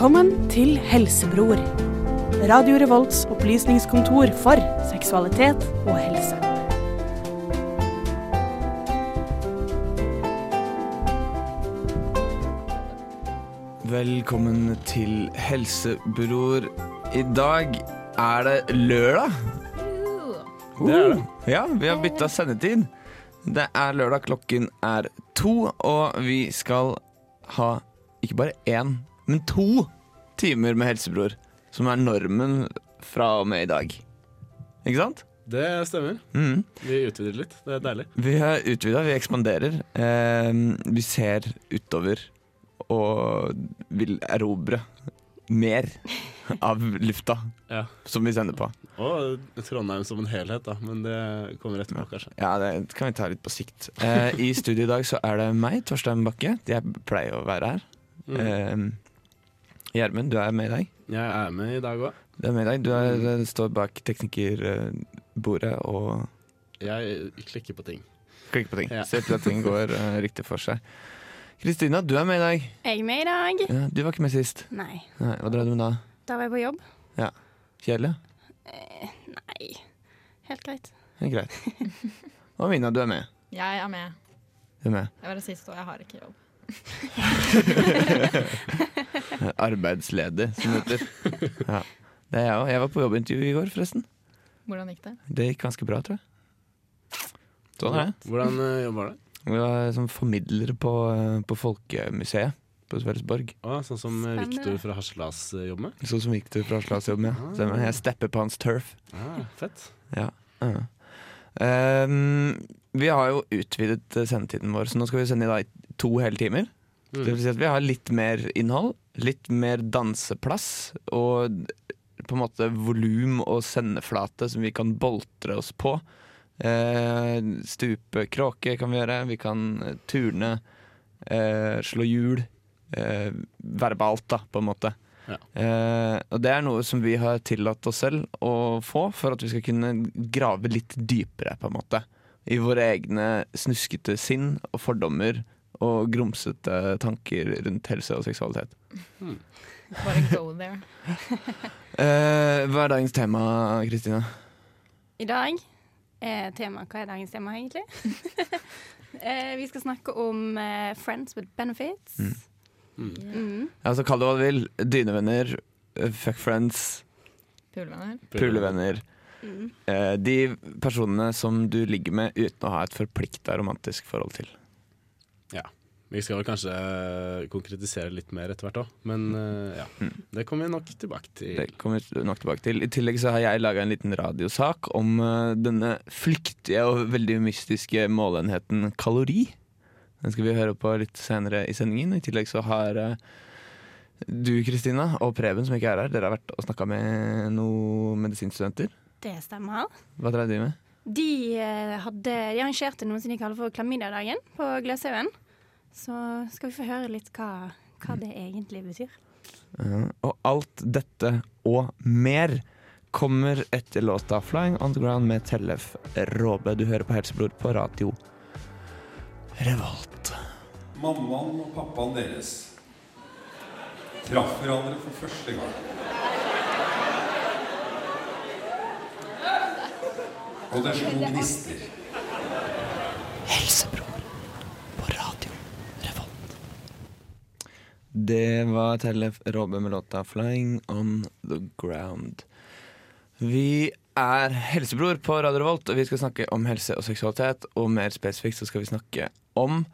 Velkommen til Helsebror. Radio Revolts opplysningskontor for seksualitet og helse. Velkommen til Helsebror. I dag er det lørdag. Det er det. Ja, vi har bytta sendetid. Det er lørdag, klokken er to, og vi skal ha ikke bare én, men to timer med Helsebror. Som er normen fra og med i dag. Ikke sant? Det stemmer. Mm. Vi utvider litt. Det er deilig. Vi har utvida, vi ekspanderer. Eh, vi ser utover og vil erobre mer av lufta Ja. som vi sender på. Og Trondheim som en helhet, da. Men det kommer etterpå, kanskje. Ja, det kan vi ta litt på sikt. Eh, I studio i dag så er det meg, Torstein Bakke. Jeg pleier å være her. Mm. Eh, Gjermund, du er med i dag. Jeg er med i dag òg. Du er med i dag. Du er, står bak teknikerbordet og Jeg klikker på ting. klikker på ting. Ja. Ser til at ting går uh, riktig for seg. Kristina, du er med i dag. Jeg er med i dag. Ja, du var ikke med sist. Nei, Nei, hva drev du med da? da var jeg på jobb. Ja. Kjedelig? Nei, helt greit. Det er greit. Og Mina, du er med. Jeg er med. Du er med. Jeg var det siste, og jeg har ikke jobb. Arbeidsledig, som det heter. Ja. Det er jeg òg. Jeg var på jobbintervju i går, forresten. Hvordan gikk det? Det gikk ganske bra, tror jeg. Sånn er det. Hvordan uh, jobber du? Jeg var som formidlere på, eh, på Folkemuseet på Sverresborg. Sånn som eh, Viktor fra Haslas eh, jobber med? Sånn som Viktor fra Haslas jobber med, ja. Stemmer. Jeg stepper på hans turf. Ah, fett. Ja. ja. Ehm, vi har jo utvidet eh, sendetiden vår, så nå skal vi sende i dag to hele timer. Det vil Mm. si at vi har litt mer innhold, litt mer danseplass og på en måte volum og sendeflate som vi kan boltre oss på. Eh, stupe kråke kan vi gjøre, vi kan eh, turne, eh, slå hjul. Eh, verbalt, da, på en måte. Ja. Eh, og det er noe som vi har tillatt oss selv å få for at vi skal kunne grave litt dypere, på en måte. I våre egne snuskete sinn og fordommer og grumsete tanker rundt helse og seksualitet. Bare go there. uh, hva er dagens tema, Kristina? I dag er tema Hva er dagens tema, egentlig? uh, vi skal snakke om uh, Friends with benefits. Mm. Mm. Mm. Altså, Kall det hva du vil. Dynevenner, fuck friends, Pulevenner. pulevenner. Mm. De personene som du ligger med uten å ha et forplikta romantisk forhold til. Ja. Vi skal vel kanskje eh, konkretisere litt mer etter hvert òg, men eh, ja. Mm. Det kommer vi nok tilbake til. Det kommer vi nok tilbake til. I tillegg så har jeg laga en liten radiosak om denne flyktige og veldig mystiske måleenheten kalori. Den skal vi høre på litt senere i sendingen. I tillegg så har du, Kristina, og Preben, som ikke er her, dere har vært og snakka med noen medisinstudenter. Det stemmer. Hva drev de med? De, eh, hadde, de arrangerte noe som de kaller for klamydiadagen på Gløshaugen. Så skal vi få høre litt hva, hva det egentlig betyr. Uh, og alt dette og mer kommer etter låta 'Flying On The Ground' med Tellef Råbe. Du hører på Helseblod på radio Revolt. Mammaen og pappaen deres traff hverandre for første gang. Og det slo gnister. Helsebror på radio Revolt. Det var Tellef Robbe med låta 'Flying On The Ground'. Vi er Helsebror på Radio Revolt, og vi skal snakke om helse og seksualitet. Og mer spesifikt så skal vi snakke om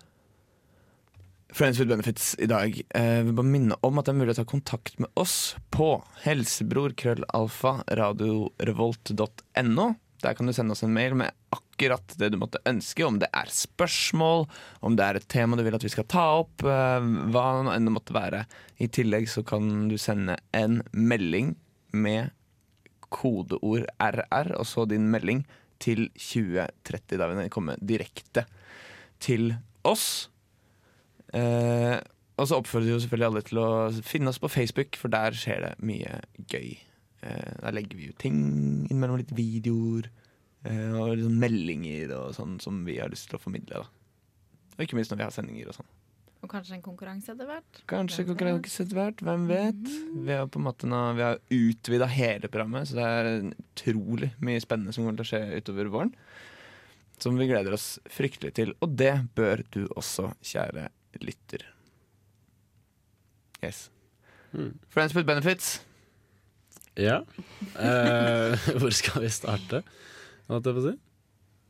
Friends with Benefits i dag. Eh, vi vil bare minne om at det er mulig å ta kontakt med oss på helsebror-krøllalfa radiorevolt.no. Der kan du sende oss en mail med akkurat det du måtte ønske, om det er spørsmål, om det er et tema du vil at vi skal ta opp, eh, hva enn det måtte være. I tillegg så kan du sende en melding med kodeord RR, og så din melding til 2030. Da vil den komme direkte til oss. Eh, og så oppfordrer vi selvfølgelig alle til å finne oss på Facebook, for der skjer det mye gøy. Eh, der legger vi jo ting innimellom litt videoer eh, og liksom meldinger og sånn som vi har lyst til å formidle. da Og ikke minst når vi har sendinger og sånn. Og kanskje en konkurranse etter hvert. Kanskje Hvem konkurranse etter hvert, hvem vet? Vi har på en måte nå Vi har utvida hele programmet, så det er utrolig mye spennende som kommer til å skje utover våren. Som vi gleder oss fryktelig til, og det bør du også, kjære lytter. Yes. Mm. Friends with benefits. Ja. Eh, hvor skal vi starte, holdt jeg på å si?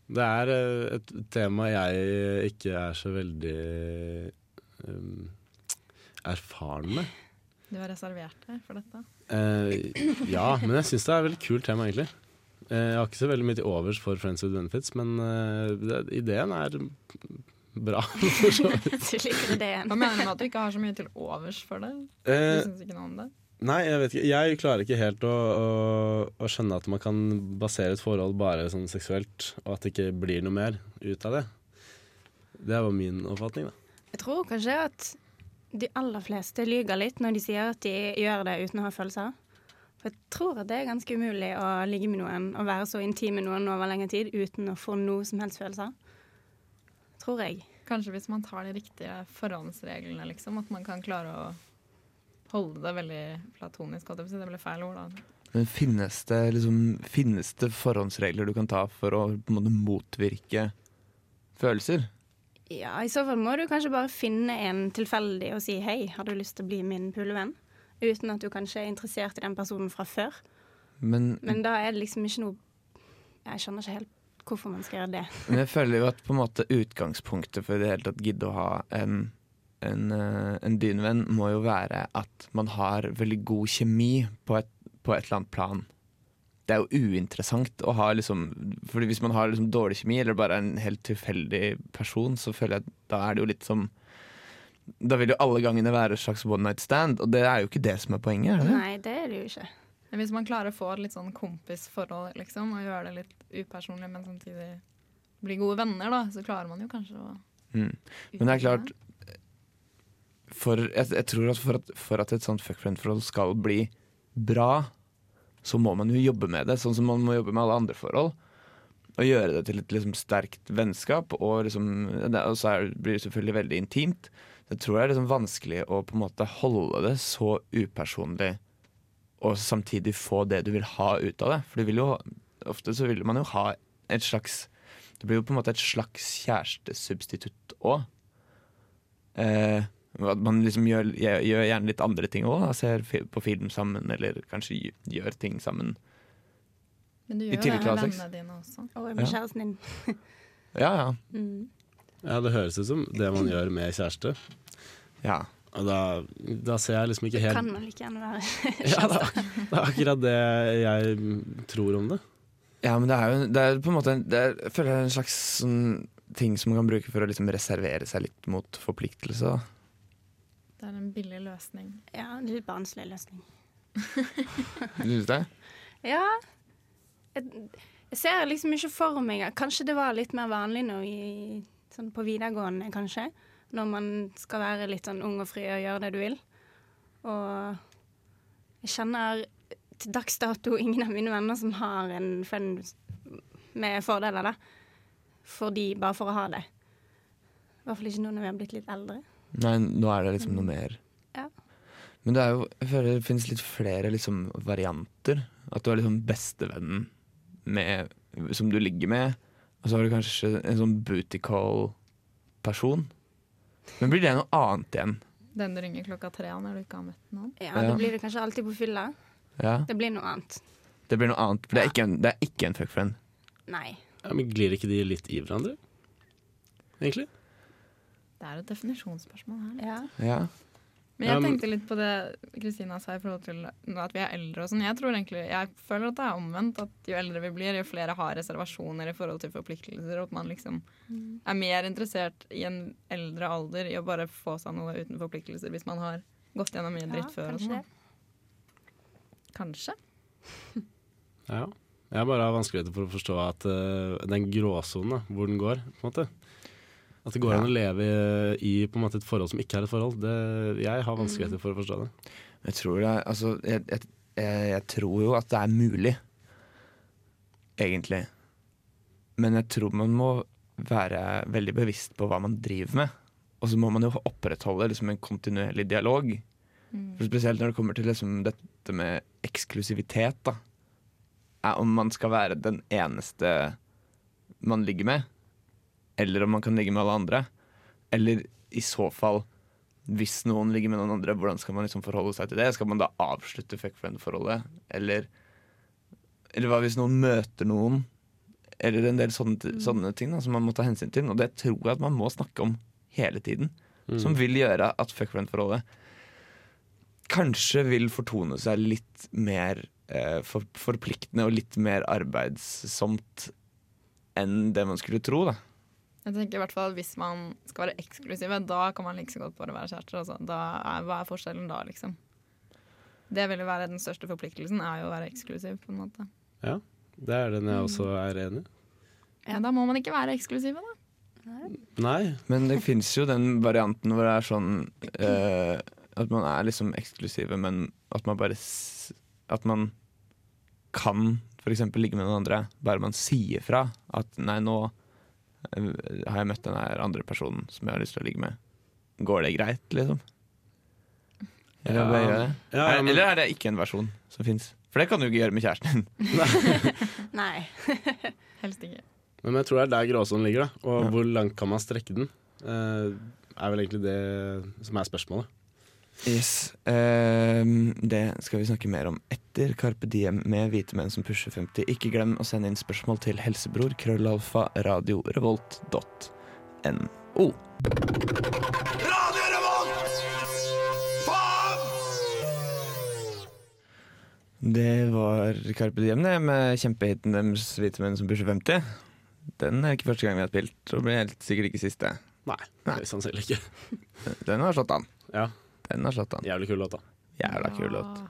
Det er eh, et tema jeg ikke er så veldig um, erfaren med. Du har reservert deg for dette. Eh, ja, men jeg syns det er et veldig kult tema, egentlig. Eh, jeg har ikke så veldig mye til overs for Friends with Benefits, men det, ideen er bra. for så vidt. Du liker ideen. Hva mener du med at du ikke har så mye til overs for det? Du syns ikke noe om det? Nei, jeg vet ikke. Jeg klarer ikke helt å, å, å skjønne at man kan basere et forhold bare sånn seksuelt, og at det ikke blir noe mer ut av det. Det var min oppfatning, da. Jeg tror kanskje at de aller fleste lyver litt når de sier at de gjør det uten å ha følelser. For jeg tror at det er ganske umulig å ligge med noen og være så intim med noen over lengre tid uten å få noe som helst følelser. Tror jeg. Kanskje hvis man tar de riktige forhåndsreglene, liksom. At man kan klare å holde det veldig platonisk. Det ble feil ord, da. Men finnes det, liksom, finnes det forhåndsregler du kan ta for å på en måte motvirke følelser? Ja, i så fall må du kanskje bare finne en tilfeldig og si hei, har du lyst til å bli min pulevenn? Uten at du kanskje er interessert i den personen fra før. Men, Men da er det liksom ikke noe Jeg skjønner ikke helt hvorfor man skal gjøre det. Men jeg føler jo at på en måte utgangspunktet for i det hele tatt gidde å ha en, en, eh, en dynevenn, må jo være at man har veldig god kjemi på et, på et eller annet plan. Det er jo uinteressant å ha liksom Fordi hvis man har liksom dårlig kjemi, eller bare en helt tilfeldig person, så føler jeg at da er det jo litt som Da vil jo alle gangene være et slags one night stand, og det er jo ikke det som er poenget. Er det det? Nei, det er det jo ikke. Men hvis man klarer å få et litt sånn kompisforhold, liksom, og gjøre det litt upersonlig, men samtidig bli gode venner, da, så klarer man jo kanskje å Mm. Men det er klart for, jeg, jeg tror at for, at for at et sånt fuck friend-forhold skal bli bra, så må man jo jobbe med det, sånn som man må jobbe med alle andre forhold. Og gjøre det til et liksom, sterkt vennskap, og, liksom, det, og så er, blir det selvfølgelig veldig intimt. Jeg tror det er liksom vanskelig å på en måte holde det så upersonlig, og samtidig få det du vil ha ut av det. For jo, ofte så vil man jo ha et slags Det blir jo på en måte et slags kjærestesubstitutt òg. Eh, at man liksom gjør, gjør gjerne litt andre ting òg. Ser på film sammen, eller kanskje gjør ting sammen. Men du gjør gjør det med vennene dine også. Og med Ja. kjæresten din. Ja, ja. Mm. Ja, Det høres ut som det man gjør med kjæreste. ja. Og da, da ser jeg liksom ikke helt Det kan man like gjerne være ja, det, kjæreste. er- det er akkurat det jeg tror om det. Ja, men det er jo det er på en måte det er, Jeg føler det er en slags sånn ting som man kan bruke for å liksom reservere seg litt mot forpliktelse. da. Det er en billig løsning. Ja, en litt barnslig løsning. Syns det? Ja. Jeg, jeg ser liksom ikke for meg Kanskje det var litt mer vanlig nå i, sånn på videregående, kanskje. Når man skal være litt sånn ung og fri og gjøre det du vil. Og jeg kjenner til dags dato ingen av mine venner som har en friend med fordeler, da. Fordi, bare for å ha det. I hvert fall ikke nå når vi har blitt litt eldre. Nei, nå er det liksom noe mer. Ja. Men det er jo, jeg føler det finnes litt flere liksom varianter. At du har liksom bestevennen med, som du ligger med, og så har du kanskje en sånn booty call-person. Men blir det noe annet igjen? Den du ringer klokka tre når du ikke har møtt noen. Ja, Ja. Da blir det kanskje alltid på fylla. Ja, Det blir noe annet. Det blir noe annet. For det er ikke en, det er ikke en fuck friend. Nei. Ja, men Glir ikke de litt i hverandre? Egentlig? Det er et definisjonsspørsmål her. Ja. Ja. Men jeg tenkte litt på det Kristina sa i forhold til at vi er eldre og sånn. Jeg tror egentlig, jeg føler at det er omvendt. At jo eldre vi blir, jo flere har reservasjoner i forhold til forpliktelser. Og at man liksom er mer interessert i en eldre alder i å bare få seg noe uten forpliktelser hvis man har gått gjennom mye dritt før. kanskje sånn. Kanskje. Ja. Jeg bare har vanskeligheter for å forstå at uh, den gråsonen, hvor den går. på en måte. At det går Ja. an å leve i på en måte, et forhold som ikke er et forhold. Det, jeg har vanskeligheter for å forstå det. Jeg tror det er Altså, jeg, jeg, jeg, tror jo at det er mulig. Egentlig. Men jeg tror man må være veldig bevisst på hva man driver med. og så må man jo opprettholde liksom en kontinuerlig dialog. Mm. For spesielt når det kommer til liksom dette med eksklusivitet, da. Er om man skal være den eneste man ligger med, eller om man kan ligge med alle andre. Eller i så fall, hvis noen ligger med noen andre, hvordan skal man liksom forholde seg til det? Skal man da avslutte fuck friend-forholdet? Eller, eller hva hvis noen møter noen? Eller en del sånne, sånne ting da, som man må ta hensyn til. Og det tror jeg at man må snakke om hele tiden. Mm. Som vil gjøre at fuck friend-forholdet kanskje vil fortone seg litt mer eh, for, forpliktende og litt mer arbeidsomt enn det man skulle tro. da. Jeg tenker i hvert fall Hvis man skal være eksklusive, da kan man like så godt bare være kjærester. Altså. Da er, hva er forskjellen da, liksom? Det vil jo være den største forpliktelsen, er jo å være eksklusiv. på en måte. Ja, Det er den jeg også er enig i. Ja, Da må man ikke være eksklusive, da. Nei. Men det fins jo den varianten hvor det er sånn uh, at man er liksom eksklusive, men at man bare At man kan f.eks. ligge med noen andre, bare man sier fra at nei, nå har jeg møtt den her andre personen som jeg har lyst til å ligge med. Går det greit, liksom? Eller, Ja. Bare, ja. Ja, er, men- eller er det ikke en versjon som fins? For det kan du ikke gjøre med kjæresten din. Nei. Helst ikke. Men jeg tror det er der gråsonen ligger. da Og Ja. hvor langt kan man strekke den? Uh, er vel egentlig det som er spørsmålet. Yes. ehm, det skal vi snakke mer om etter Carpe Diem med hvite menn som pusher 50. Ikke glem å sende inn spørsmål til helsebror krøllalfa radiorevolt.no. Det var Carpe Diem det, med kjempehiten deres 'Hvite menn som pusher 50'. Den er ikke første gang vi har spilt, og blir helt sikkert ikke siste. Nei, Nei. er sannsynlig ikke. Den har slått an. Ja, Den har slått an. Jævlig kul låt, da. Jævla kul låt.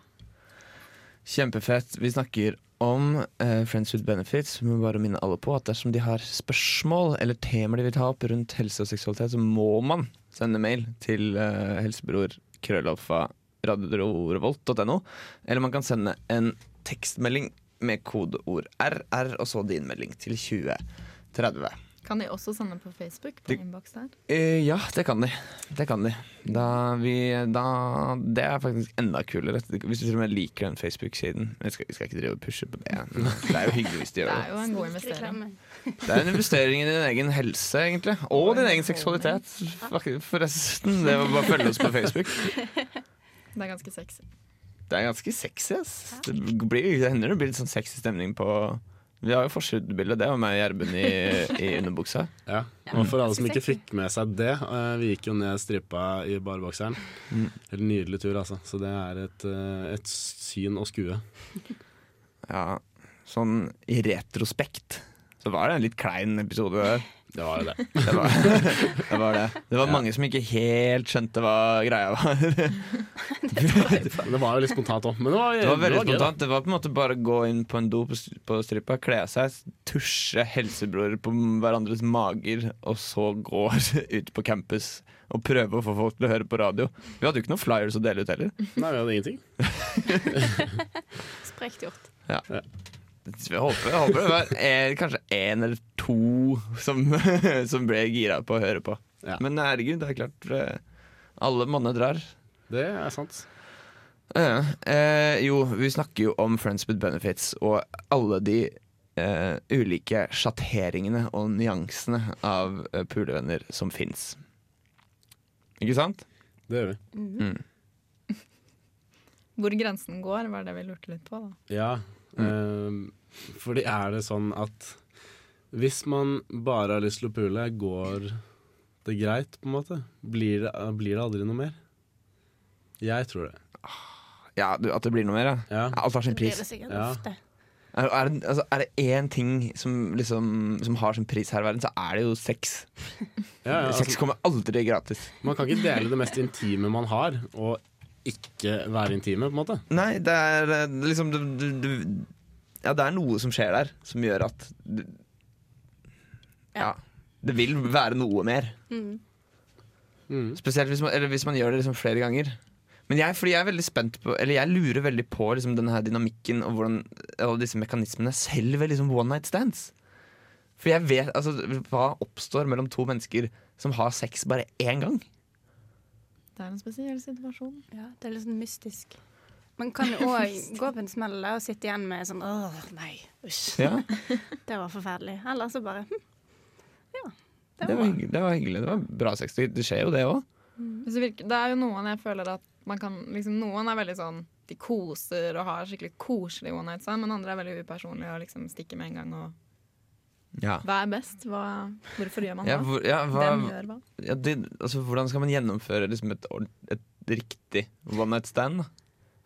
Kjempefett. Vi snakker om eh, Friends with Benefits. Vi må bare minne alle på at dersom de har spørsmål eller temaer de vil ta opp rundt helse og seksualitet, så må man sende mail til uh, helsebror krøllalfa radiorevolt.no. Eller man kan sende en tekstmelding med kodeord RR og så din melding til 2030. Kan de også sende på Facebook? På De- innboks der? Uh, ja, det kan de. Det kan de. Da vi, da, det er faktisk enda kulere. Hvis du til og med liker den Facebook-siden. Vi skal, vi skal ikke drive og pushe på det. Det er jo hyggelig hvis de gjør Det Det er jo en god investering. Det er en investering i din egen helse, egentlig. Og din egen seksualitet. Forresten, det var bare å følge oss på Facebook. Det er ganske sexy. Det er ganske sexy. ass Det, blir, det hender det blir litt sånn sexy stemning på Vi har jo forsidebilde. Det var meg og Gjermund i, i underbuksa. Ja. Og for alle som ikke fikk med seg det, eh, vi gikk jo ned stripa i barbokseren. Mm. Helt nydelig tur, altså. Så det er et, eh, et syn å skue. Ja, sånn i retrospekt så var det en litt klein episode der. Det var jo det. Det var det. Var det. det var mange som ikke helt skjønte hva greia var. Det var jo litt spontant òg. Men det var, Det var veldig gøy, spontant. Det var på en måte bare å gå inn på en do på, på stripa, kle av seg, tusje helsebror på hverandres mager, og så gå ut på campus og prøve å få folk til å høre på radio. Vi hadde jo ikke noen flyers å dele ut heller. Nei, vi hadde ingenting. Sprekt gjort. Så Jeg håper, jeg håper det var en, kanskje én eller to som, som ble gira på å høre på. Ja. Men herregud, det er klart eh, Alle monner drar. Det er sant. Ja, eh, jo, vi snakker jo om Friends with Benefits og alle de eh, ulike sjatteringene og nyansene av uh, pulevenner som fins. Ikke sant? Det gjør vi. Mm. Hvor grensen går, var det vi lurte litt på. da. Ja. Eh, fordi er det sånn at hvis man bare har lyst til å pule, går det greit, på en måte? Blir det, blir det aldri noe mer? Jeg tror det. Ja, du, At det blir noe mer, ja. Ja. Alt har sin Det blir pris. det Ja. ofte. Er, er, det- altså, er det én ting som, liksom, som har sin pris her i verden, så er det jo sex. Ja, ja, Sex altså, kommer aldri gratis. man kan ikke dele det mest intime man har, og ikke være intime, på en måte. Nei, det er eh, liksom du, du, du, Ja, det er noe som skjer der, som gjør at du, Ja. Det vil være noe mer. Mm. Mm. Spesielt hvis man, eller hvis man gjør det liksom flere ganger. Men jeg, fordi jeg er veldig spent på Eller jeg lurer veldig på liksom denne her dynamikken og hvordan alle disse mekanismene selv ved liksom one night stands. For jeg vet, altså, Hva oppstår mellom to mennesker som har sex bare én gang? Det er en spesiell situasjon. Ja, det er litt sånn mystisk. Man kan jo òg gå på en smell og sitte igjen med sånn Åh, nei, usj. Ja, Det var forferdelig. Eller så bare hm, Ja. Det var hyggelig. Det var, hyggelig. Det var bra sex. Det det skjer jo, det òg. Mm. Det, det er jo noen jeg føler at man kan liksom, Noen er veldig sånn De koser og har skikkelig koselig one night stand, men andre er veldig upersonlige og liksom stikker med en gang. Og Ja. hva er best? Hva, hvorfor gjør man Ja, det? hvor, ja, hva, Hvem gjør hva? ja, det, altså, hvordan skal man gjennomføre liksom, et, et riktig one night stand?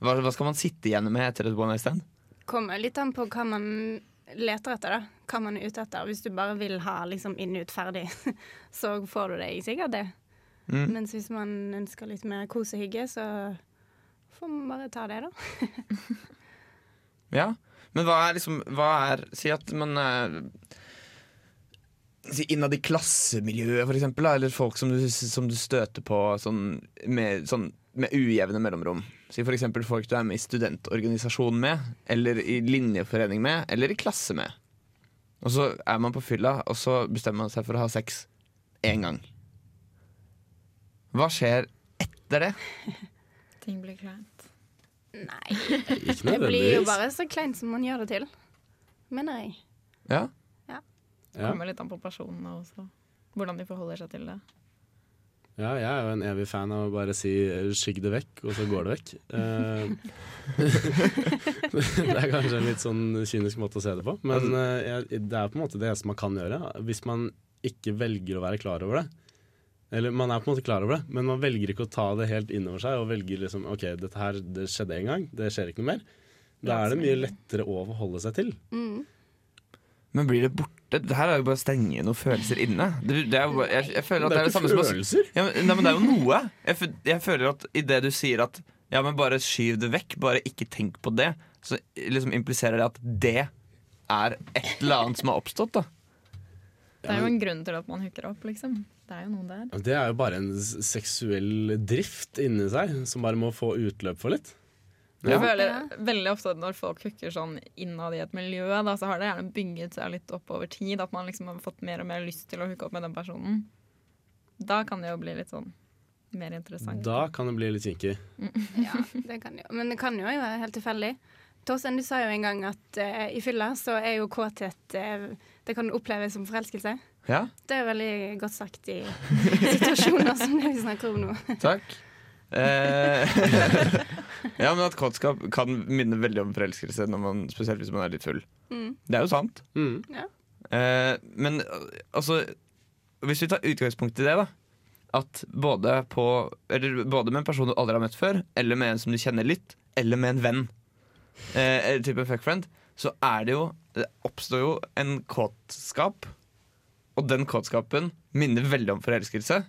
Hva, hva skal man sitte igjen med etter et one night stand? Kommer litt an på hva man leter etter, da. Hva man er ute etter. Hvis du bare vil ha liksom inn ut ferdig, så får du det sikkert det. Mm. Mens hvis man ønsker litt mer kos og hygge, så får man bare ta det, da. Ja, men hva er liksom hva er, Si at man si Innad i klassemiljøet, for eksempel, da, eller folk som du, som du støter på sånn med, sånn med ujevne mellomrom. Si for eksempel folk du er med i studentorganisasjon med, eller i linjeforening med, eller i klasse med. Og så er man på fylla, og så bestemmer man seg for å ha sex én gang. Hva skjer etter det? Ting blir kleint. Nei, det blir jo bare så kleint som man gjør det til. Mener jeg. Ja, Det Ja. kommer litt an på personene også. Hvordan de forholder seg til det. Ja, jeg er jo en evig fan av å bare si eh, 'skygg det vekk', og så går det vekk. Eh, det er kanskje en litt sånn kynisk måte å se det på, men eh, det er på en måte det eneste man kan gjøre. Hvis man ikke velger å være klar over det. Eller man er på en måte klar over det, men man velger ikke å ta det helt innover seg og velger liksom OK, dette her det skjedde en gang, det skjer ikke noe mer. Da er det mye lettere å forholde seg til. Mm. Men blir det borte? Det her er jo bare å stenge noen følelser inne. Det, det er jo bare, jeg, jeg føler at Det er det samme som å følelser. Ja, men, nei, men det er jo noe. Jeg, jeg føler at idet du sier at ja, men bare skyv det vekk, bare ikke tenk på det, så liksom impliserer det at det er et eller annet som har oppstått. da Det er jo en grunn til at man hooker opp, liksom. Det er jo noe der. Det er jo bare en seksuell drift inni seg som bare må få utløp for litt. Ja. Jeg føler veldig ofte at når folk hooker sånn innad i et miljø, da, så har det gjerne bygget seg litt opp over tid. At man liksom har fått mer og mer lyst til å hooke opp med den personen. Da kan det jo bli litt sånn mer interessant. Da kan det bli litt kinkig. Ja, det kan jo. Men det kan jo være helt tilfeldig. Torstein, du sa jo en gang at uh, i fylla så er jo kåthet uh, Det kan oppleves som forelskelse. Ja, Det er veldig godt sagt i situasjoner som det vi snakker om nå. takk. Eh, ja, men at kåtskap kan minne veldig om forelskelse, når man, spesielt hvis man er litt full. Mm. Det er jo sant. Mm. Eh, men altså Hvis vi tar utgangspunkt i det, da. At både, på, eller både med en person du aldri har møtt før, eller med en som du kjenner litt, eller med en venn, eh, eller type fuck friend, så er det jo Det oppstår jo en kåtskap. Og den kåtskapen minner veldig om forelskelse.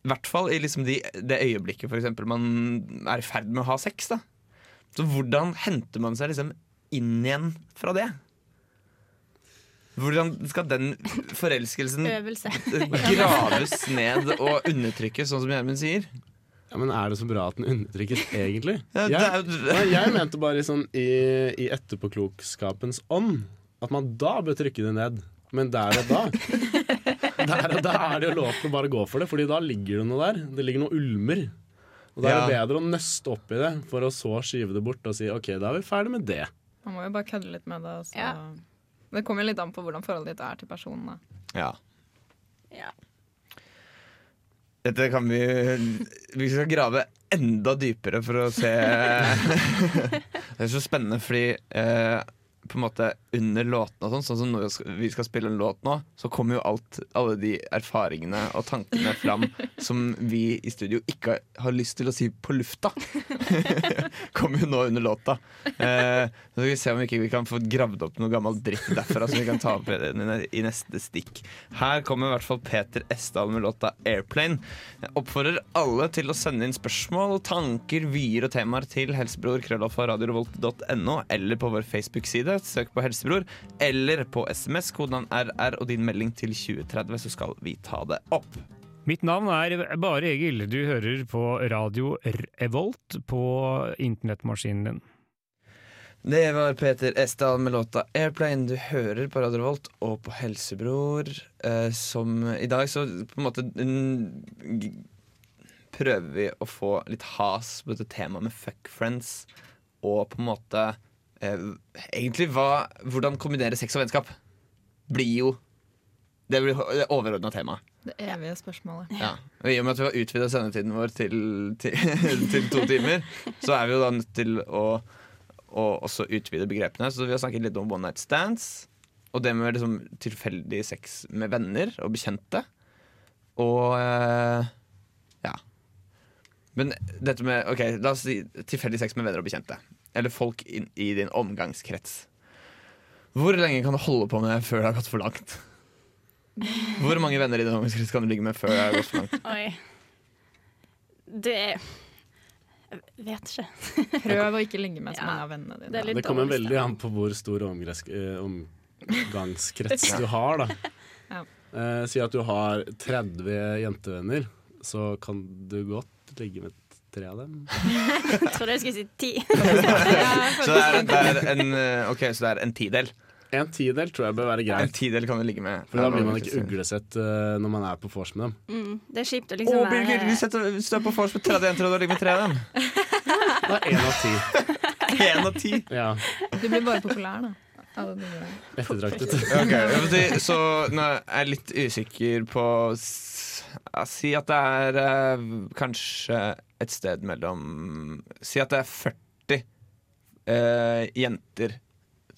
I hvert fall i liksom de, det øyeblikket for eksempel, man er i ferd med å ha sex. da Så hvordan henter man seg liksom inn igjen fra det? Hvordan skal den forelskelsen graves ned og undertrykkes, sånn som Gjermund sier? Ja, Men er det så bra at den undertrykkes, egentlig? Jeg, er Nei, jeg mente bare sånn i, i etterpåklokskapens ånd at man da bør trykke det ned. Men der og da Der da er det jo lov til å bare gå for det, Fordi da ligger det noe der. Det ligger noe ulmer. Og da er det Ja. bedre å nøste opp i det, for å så skyve det bort og si OK, da er vi ferdig med det. Man må jo bare kødde litt med det. så- Ja. Det kommer jo litt an på hvordan forholdet ditt er til personen. Ja. Ja. Dette kan vi Vi skal grave enda dypere for å se Det er så spennende fordi eh, på en måte under låtene og sånn, sånn som når vi skal- spille en låt nå, så kommer jo alt, alle de erfaringene og tankene fram som vi i studio ikke har lyst til å si på lufta. kommer jo nå under låta. Eh, så skal vi se om vi ikke vi kan få gravd opp noe gammel dritt derfra som vi kan ta opp i, neste stikk. Her kommer i hvert fall Peter Esdal med låta 'Airplane'. Jeg oppfordrer alle til å sende inn spørsmål, tanker, vyer og temaer til helsebror krøllalfa radiorevolt.no eller på vår Facebook-side. Søk på Helsebror. Eller på SMS, kodenavn RR og din melding til 2030, så skal vi ta det opp. Mitt navn er Bare Egil. Du hører på radio Revolt på internettmaskinen din. Det var Peter Esdal med låta 'Airplane'. Du hører på Radio Revolt og på Helsebror. Eh, som i dag så på en måte prøver vi å få litt has på dette temaet med fuck friends. Og på en måte eh, Egentlig hva, hvordan kombinere sex og vennskap blir jo det blir overordna temaet. Det evige spørsmålet. Ja. Og I og med at vi har utvida sendetiden vår til, til, til to timer, så er vi jo da nødt til å, å også utvide begrepene. Så vi har snakket litt om one night stands. Og det med liksom tilfeldig sex med venner og bekjente. Og eh, ja. Men dette med Ok, la oss si tilfeldig sex med venner og bekjente. Eller folk in, i din omgangskrets. Hvor lenge kan du holde på med før det har gått for langt? Hvor mange venner i din omgangskrets kan du ligge med før det har gått for langt? Oi. Det Jeg vet ikke. Prøv å ikke ligge med så Ja, mange av vennene dine. det er Det kommer veldig an på hvor stor omgresk, eh, omgangskrets du har, da. Ja. Eh, si at du har 30 jentevenner, så kan du godt ligge med tre av dem. Jeg trodde jeg skulle si ti. Så det er, det er en okay, så det er en tidel. En tidel tror jeg bør være greit. En tidel kan du ligge med. For da blir man ikke uglesett uh, når man er på vors med dem. Mm, det er kjipt å Å, liksom du være setter- hvis du er på vors med 30 jenter og du ligger med tre av dem. Det er én av ti. Én av ti. Ja, Du blir bare populær, da. Alle de ettertraktet. Ok, si, Så nå er jeg litt usikker på Si at det er eh, kanskje et sted mellom Si at det er 40 eh, jenter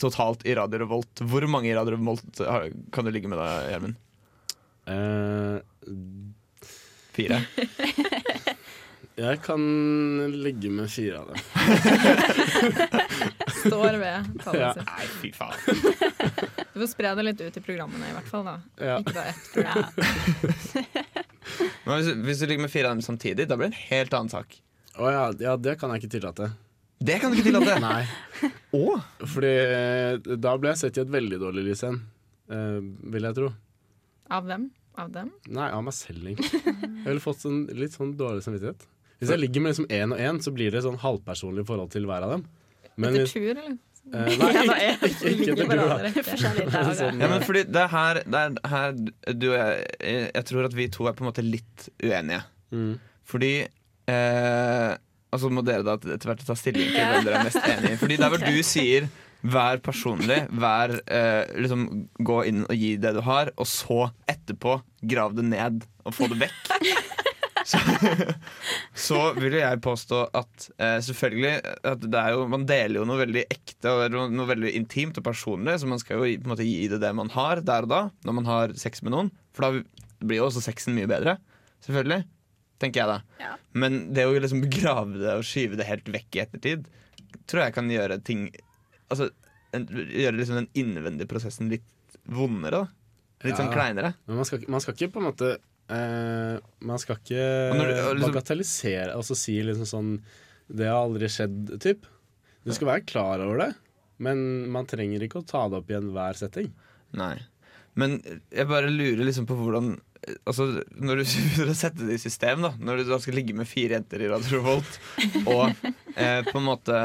totalt i Radio Revolt. Hvor mange i Radio Revolt har, kan du ligge med da, Gjermund? Uh, Fire? jeg kan ligge med fire av dem. Står ved tallet Ja. sitt. Nei, fy faen. Du får spre det litt ut i programmene, i hvert fall. da Ja. Ikke bare ett program. Men hvis, hvis du ligger med fire av dem samtidig, da blir det en helt annen sak. Å ja, ja, det kan jeg ikke tillate. Det kan du ikke tillate! Nei. Å, Fordi eh, da ble jeg sett i et veldig dårlig lys igjen. eh, vil jeg tro. Av hvem? Av dem? Nei, av meg selv, egentlig. Jeg ville fått sånn, litt sånn dårlig samvittighet. Hvis jeg ligger med liksom én og én, så blir det sånn halvpersonlig forhold til hver av dem. Men Etter tur, eller? eh, nei, Ja, da er- ikke, ikke, ligger ikke, alle rett. forskjellige. Sånn, Ja, men fordi det er her, det er her du og jeg, jeg Jeg tror at vi to er på en måte litt uenige. Mm. Fordi eh, Og så må dere da etter hvert ta stilling til hvem dere er mest enig i. Fordi der hvor du sier vær personlig, vær eh, liksom Gå inn og gi det du har, og så etterpå grav det ned og få det vekk. Så, så vil jeg påstå at eh, selvfølgelig at det er jo, Man deler jo noe veldig ekte og noe veldig intimt og personlig, så man skal jo på en måte gi det det man har der og da, når man har sex med noen. For da blir jo også sexen mye bedre. Selvfølgelig. Tenker jeg da. Ja. Men det å liksom begrave det og skyve det helt vekk i ettertid, tror jeg kan gjøre ting Altså en, gjøre liksom den innvendige prosessen litt vondere. da Litt sånn kleinere. Men man skal, man skal ikke på en måte uh, Man skal ikke Og når du- og liksom- bagatellisere Altså si liksom sånn Det har aldri skjedd, typ. Du skal være klar over det, men man trenger ikke å ta det opp i enhver setting. Nei. Men jeg bare lurer liksom på hvordan Altså, Når du begynner å sette det i system, da når du da skal ligge med fire jenter i Radio Revolt, og eh, på en måte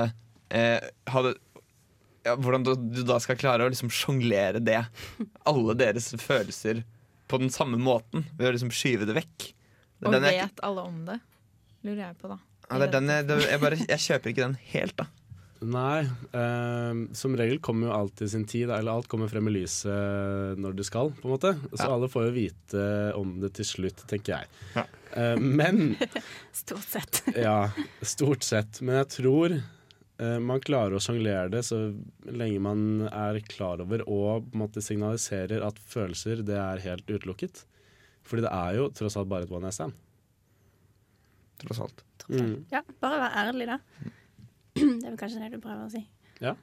eh, det ja, Hvordan du, du da skal klare å liksom sjonglere det, alle deres følelser, på den samme måten, ved å liksom skyve det vekk. Og Den er- vet alle om det? Lurer jeg på, da. ja, det er den jeg, det, jeg, bare, jeg kjøper ikke den helt, da. Nei. eh, som regel kommer jo alt i sin tid, eller alt kommer frem i lyset når det skal, på en måte. Så Ja. alle får jo vite om det til slutt, tenker jeg. Ja. Eh, men Stort sett. Ja, stort sett. Men jeg tror eh, man klarer å sjonglere det så lenge man er klar over og på en måte signaliserer at følelser det er helt utelukket. Fordi det er jo tross alt bare et one night stand. Tross alt. Mm. Ja, bare vær ærlig, da. Det er vel kanskje det du prøver å si. Ja,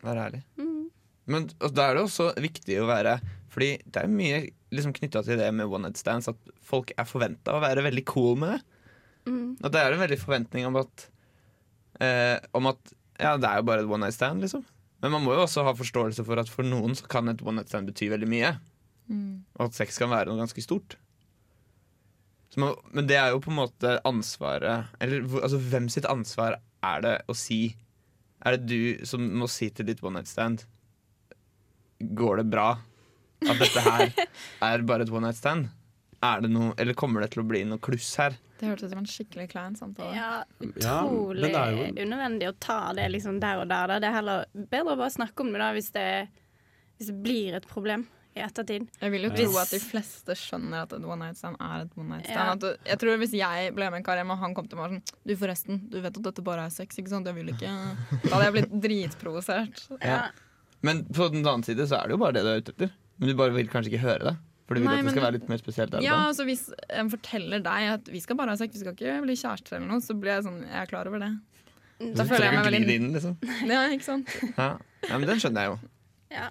Vær ærlig. Mm. Men altså, da er det også viktig å være Fordi det er mye liksom, knytta til det med one night stands at folk er forventa å være veldig cool med det. Mm. Og det er en veldig forventning om at eh, Om at ja, det er jo bare et one night stand, liksom. Men man må jo også ha forståelse for at for noen så kan et one night stand bety veldig mye. Mm. Og at sex kan være noe ganske stort. Så man, men det er jo på en måte ansvaret Eller altså, hvem sitt ansvar er det å si Er det du som må si til ditt one night stand Går det bra at dette her er bare et one night stand? Er det noe, eller kommer det til å bli noe kluss her? Det hørtes ut som en skikkelig klein samtale. Ja, Ja, utrolig ja, jo unødvendig å ta det liksom der og der. Da. Det er heller bedre å bare snakke om det da hvis det, hvis det blir et problem i ettertid. Jeg vil jo tro at de fleste skjønner at et one night stand er et one night stand. Ja. At du, jeg tror Hvis jeg ble med en kar hjem, og han kom til meg og sånn Du, forresten, du vet at dette bare er sex, ikke sant? Jeg vil ikke Da hadde jeg blitt dritprovosert. Ja. Men på den annen side så er det jo bare det du er ute etter. Men du bare vil kanskje ikke høre det. For du vil Nei, at det skal være litt mer spesielt der Ja, da. altså Hvis en forteller deg at vi skal bare ha sex, vi skal ikke bli kjærester eller noe, så blir jeg sånn Jeg er klar over det. Da Du føler jeg meg veldig inn, liksom. Ja, ikke sant? Ja. ja, men den skjønner jeg jo. Ja.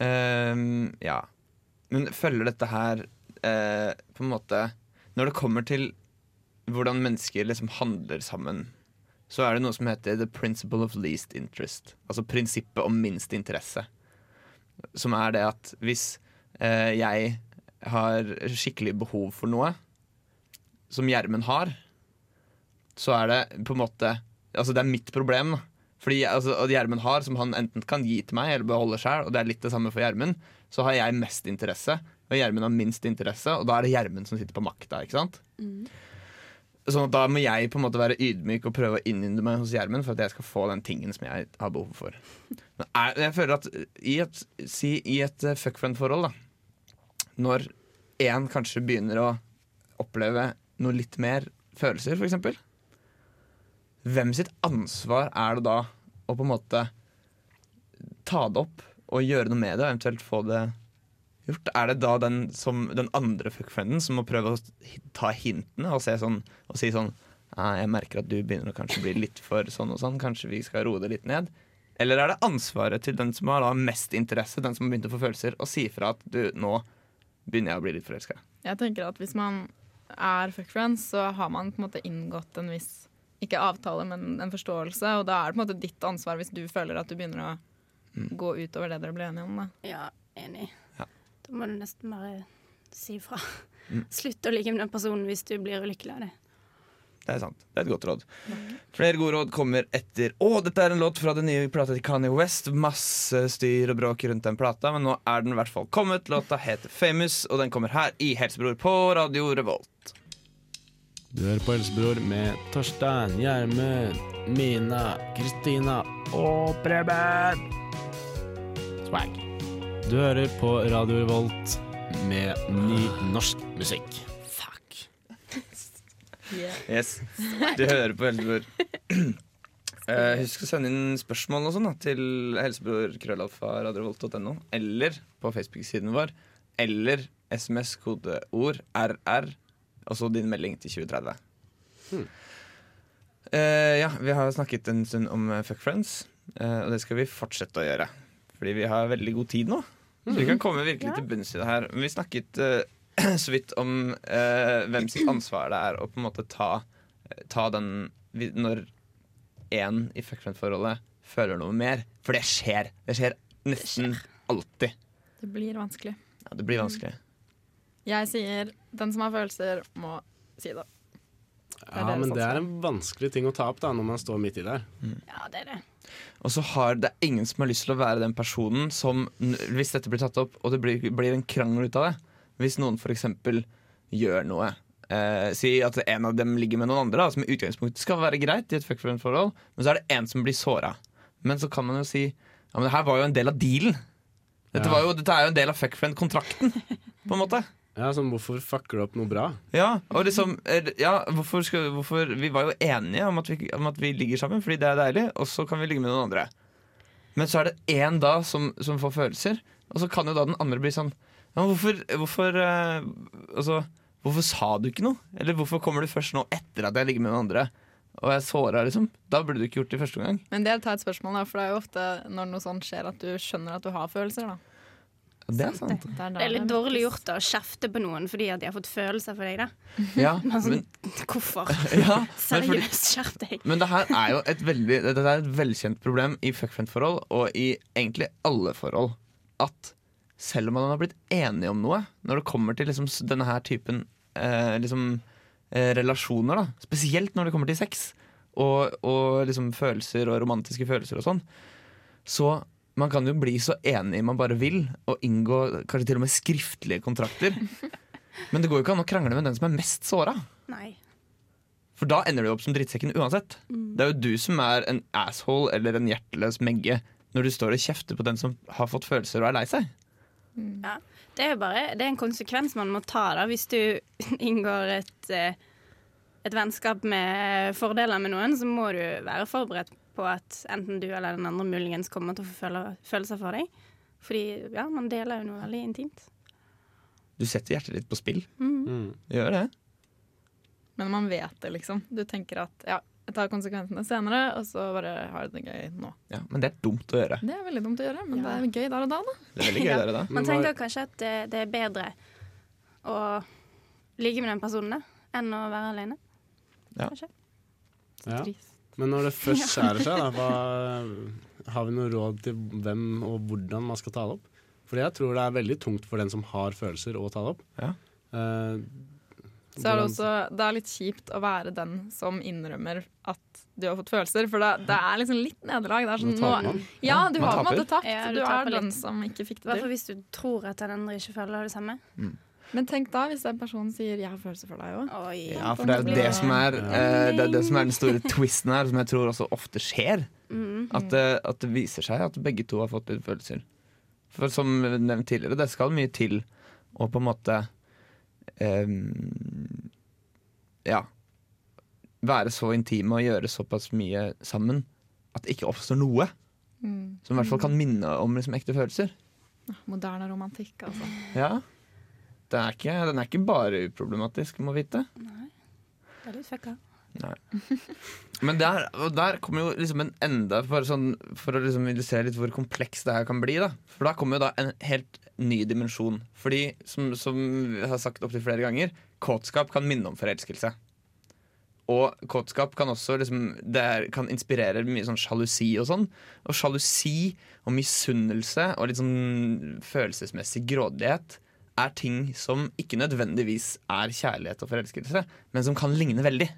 Ehm, ja. Men følger dette her eh, på en måte Når det kommer til hvordan mennesker liksom handler sammen, så er det noe som heter the principle of least interest. Altså prinsippet om minst interesse. Som er det at hvis eh, jeg har skikkelig behov for noe, som Gjermund har, så er det på en måte Altså det er mitt problem. da fordi altså, Gjermund har, som han enten kan gi til meg eller beholde sjøl, og det er litt det samme for Gjermund, så har jeg mest interesse, og Gjermund har minst interesse, og da er det Gjermund som sitter på makta. ikke sant? Sånn at Da må jeg på en måte være ydmyk og prøve å innynde meg hos Gjermund for at jeg skal få den tingen som jeg har behov for. Men er, jeg føler at i et, si, i et eh, fuckfriend-forhold, da, når én kanskje begynner å oppleve noe litt mer følelser, f.eks. Hvem sitt ansvar er det da å på en måte ta det opp og gjøre noe med det, og eventuelt få det gjort? Er det da den, som, den andre fuckfrienden som må prøve å ta hintene og, sånn, og si sånn «Ah, Jeg merker at du begynner å kanskje bli litt for sånn og sånn, kanskje vi skal roe det litt ned? Eller er det ansvaret til den som har mest interesse, den som har begynt å få følelser, å si fra at du, nå begynner jeg å bli litt forelska? Jeg tenker at hvis man er fuckfriends, så har man på en måte inngått en viss ikke avtale, men en forståelse. Og da er det på en måte ditt ansvar hvis du føler at du begynner å gå utover det dere ble enige om. Da. Ja, enig. Ja. Da må du nesten bare si fra. Mm. Slutt å ligge med den personen hvis du blir ulykkelig av det. Det er sant. Det er et godt råd. Flere gode råd kommer etter Å, dette er en låt fra den nye plata til Kanye West. Masse styr og bråk rundt den plata, men nå er den i hvert fall kommet. Låta heter Famous, og den kommer her i Helsebror på Radio Revolt. Du hører på Helsebror med Torstein, Gjermund, Mina, Kristina og Preben. Swag. Du hører på Radio Revolt med ny norsk musikk. Fuck. Yes, Du hører på Helsebror. Eh, husk å sende inn spørsmål og sånn til helsebror.krøllalfa.radiorevolt.no, eller på Facebook-siden vår, eller SMS-kodeord RR, og så din melding til 2030. Eh, ja, vi har snakket en stund om eh, Fuck Friends, uh, og det skal vi fortsette å gjøre. Fordi vi har veldig god tid nå. Så vi kan komme virkelig til bunns i det her. Men vi snakket uh, så vidt om eh, hvem sitt ansvar det er å på en måte ta, ta den Når én i fuck friend-forholdet føler noe mer. For det skjer. Det skjer nesten alltid. Det blir vanskelig. Ja, det blir vanskelig. Jeg sier den som har følelser, må si det. Ja, det men det er en vanskelig ting å ta opp da når man står midt i der. Ja, det er det. Og så har det er ingen som har lyst til å være den personen som, hvis dette blir tatt opp, og det blir, blir en krangel ut av det Hvis noen f.eks. gjør noe eh, Si at en av dem ligger med noen andre, da, som i utgangspunktet skal være greit i et fuck friend-forhold, men så er det en som blir såra. Men så kan man jo si Ja, men det her var jo en del av dealen. Dette, Ja. var jo, dette er jo en del av fuck friend-kontrakten, på en måte. Ja, sånn, Hvorfor fucker du opp noe bra? Ja, og liksom Ja, hvorfor skal hvorfor, Vi var jo enige om at, vi, om at vi ligger sammen fordi det er deilig, og så kan vi ligge med noen andre. Men så er det én da som, som får følelser, og så kan jo da den andre bli sånn ja, hvorfor, hvorfor, eh, altså, hvorfor sa du ikke noe? Eller hvorfor kommer du først nå etter at jeg ligger med noen andre? Og jeg såret såra, liksom. Da burde du ikke gjort det i første omgang. Men det er ta et spørsmål, da, for det er jo ofte når noe sånt skjer, at du skjønner at du har følelser. da. Det er sant. Det er, Det er litt dårlig gjort å kjefte på noen fordi at de har fått følelser for deg. da. Ja, Men sånn, hvorfor? ja, Seriøst, skjerp deg. men det her er jo et veldig Dette er et velkjent problem i fuckfriend-forhold, og i egentlig alle forhold, at selv om man har blitt enige om noe, når det kommer til liksom denne her typen eh, liksom, eh, relasjoner, da, spesielt når det kommer til sex, og, og liksom følelser og romantiske følelser og sånn. Så man kan jo bli så enig man bare vil, og inngå kanskje til og med skriftlige kontrakter. Men det går jo ikke an å krangle med den som er mest såra. For da ender du opp som drittsekken uansett. Det er jo du som er en asshole eller en hjerteløs megge når du står og kjefter på den som har fått følelser og er lei seg. Ja. Det er jo bare det er en konsekvens man må ta da, hvis du inngår et, eh, et vennskap med fordeler med noen, så må du være forberedt på at enten du eller den andre muligens kommer til å få føle, følelser for deg. Fordi ja, man deler jo noe veldig intimt. Du setter hjertet ditt på spill. Mm. Du gjør det. Men man vet det, liksom. Du tenker at ja, jeg tar konsekvensene senere, og så bare har jeg det gøy nå. Ja, men det er dumt å gjøre. Det er veldig dumt å gjøre, men Ja. det er gøy der og da, da. Det er veldig gøy Ja. der og da. Man tenker kanskje at det, det er bedre å ligge med den personen enn å være alene. Ja. Kanskje. Ja. Trist. Men når det først skjærer seg, da, hva, har vi noe råd til hvem og hvordan man skal ta det opp? For jeg tror det er veldig tungt for den som har følelser, å ta det opp. Ja. Uh, Så er det også det er litt kjipt å være den som innrømmer at du har fått følelser, for det, det er liksom litt nederlag. Det er sånn, Nå ja, du man har på en måte tapt. Ja, du du er den litt. som ikke fikk det til. hvis du tror at den andre ikke føler det samme. Men tenk da hvis den personen sier 'jeg har følelser for deg' òg. Ja, for det er jo det som er, eh, det er det som er den store twisten her, som jeg tror også ofte skjer. Mm. At det, at det viser seg at begge to har fått litt følelser. For som nevnt tidligere, det skal mye til å på en måte ehm, Ja. Være så intime og gjøre såpass mye sammen at det ikke oppstår noe Mm. som i hvert fall kan minne om liksom, ekte følelser. Moderne romantikk, altså. Ja. Er ikke, den er ikke bare uproblematisk, må vite. Det er litt fucka. Men der, der kommer jo liksom en enda For, sånn, for å liksom illustrere litt hvor komplekst det her kan bli. Da. For da kommer jo da en helt ny dimensjon. Fordi, som, som vi har sagt opptil flere ganger, kåtskap kan minne om forelskelse. Og kåtskap kan også liksom, det er, kan inspirere mye sånn sjalusi og sånn. Og sjalusi og misunnelse og litt sånn følelsesmessig grådighet er ting som ikke nødvendigvis er kjærlighet og forelskelse, men som kan ligne veldig.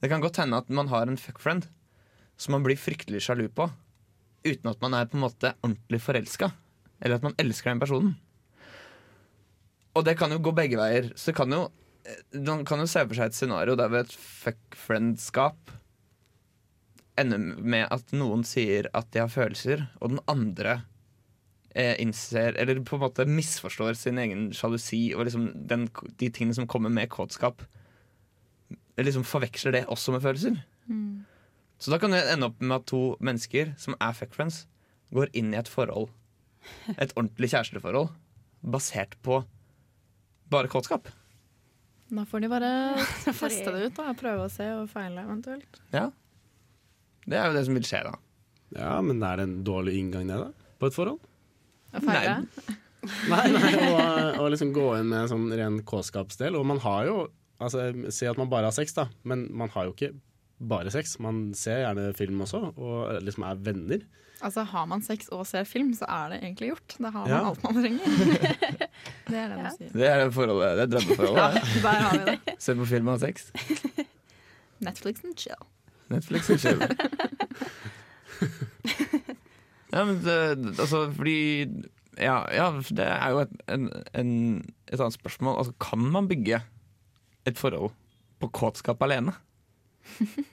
Det kan godt hende at man har en fuckfriend som man blir fryktelig sjalu på, uten at man er på en måte ordentlig forelska. Eller at man elsker den personen. Og det kan jo gå begge veier. Så det kan jo, man kan jo se for seg et scenario der ved et fuckfriendskap ender med at noen sier at de har følelser, og den andre eh, innser Eller på en måte misforstår sin egen sjalusi og liksom den, de tingene som kommer med kåtskap liksom forveksler det også med følelser. Så da kan det ende opp med at to mennesker som er fuckfriends, går inn i et forhold, et ordentlig kjæresteforhold, basert på bare kåtskap. Da får de bare feste det ut da, prøve å se og feile eventuelt. Ja. Det er jo det som vil skje, da. Ja, men er det en dårlig inngang, det, da? På et forhold? Og feire? Nei, nei, og, og liksom gå inn med sånn ren kåskapsdel. Og man har jo Altså, Si at man bare har sex, da, men man har jo ikke bare sex. Man ser gjerne film også, og liksom er venner. Altså Har man sex og ser film, så er det egentlig gjort. Da har man Ja. alt man trenger. det er det Ja. man sier. Det er det forholdet, det er drømmeforholdet. Ja, der har vi det. Se på film og ha sex. Netflix and chill. Netflix and chill. ja, men det, altså, fordi ja, ja, det er jo et, en, en, et annet spørsmål. Altså, kan man bygge et forhold på kåtskap alene?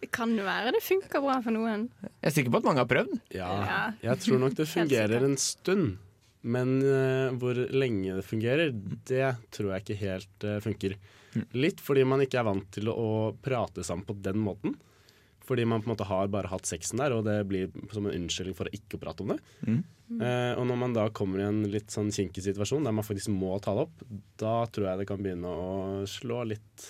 Det kan jo være det funker bra for noen. Jeg er sikker på at mange har prøvd. Ja, Ja. jeg tror nok det fungerer en stund. Men uh, hvor lenge det fungerer, det tror jeg ikke helt uh, funker. Litt fordi man ikke er vant til å, å prate sammen på den måten. Fordi man på en måte har bare hatt sexen der, og det blir som en unnskyldning for å ikke prate om det. Mm. Eh, og når man da kommer i en litt sånn kinkig situasjon der man faktisk må ta det opp, da tror jeg det kan begynne å slå litt,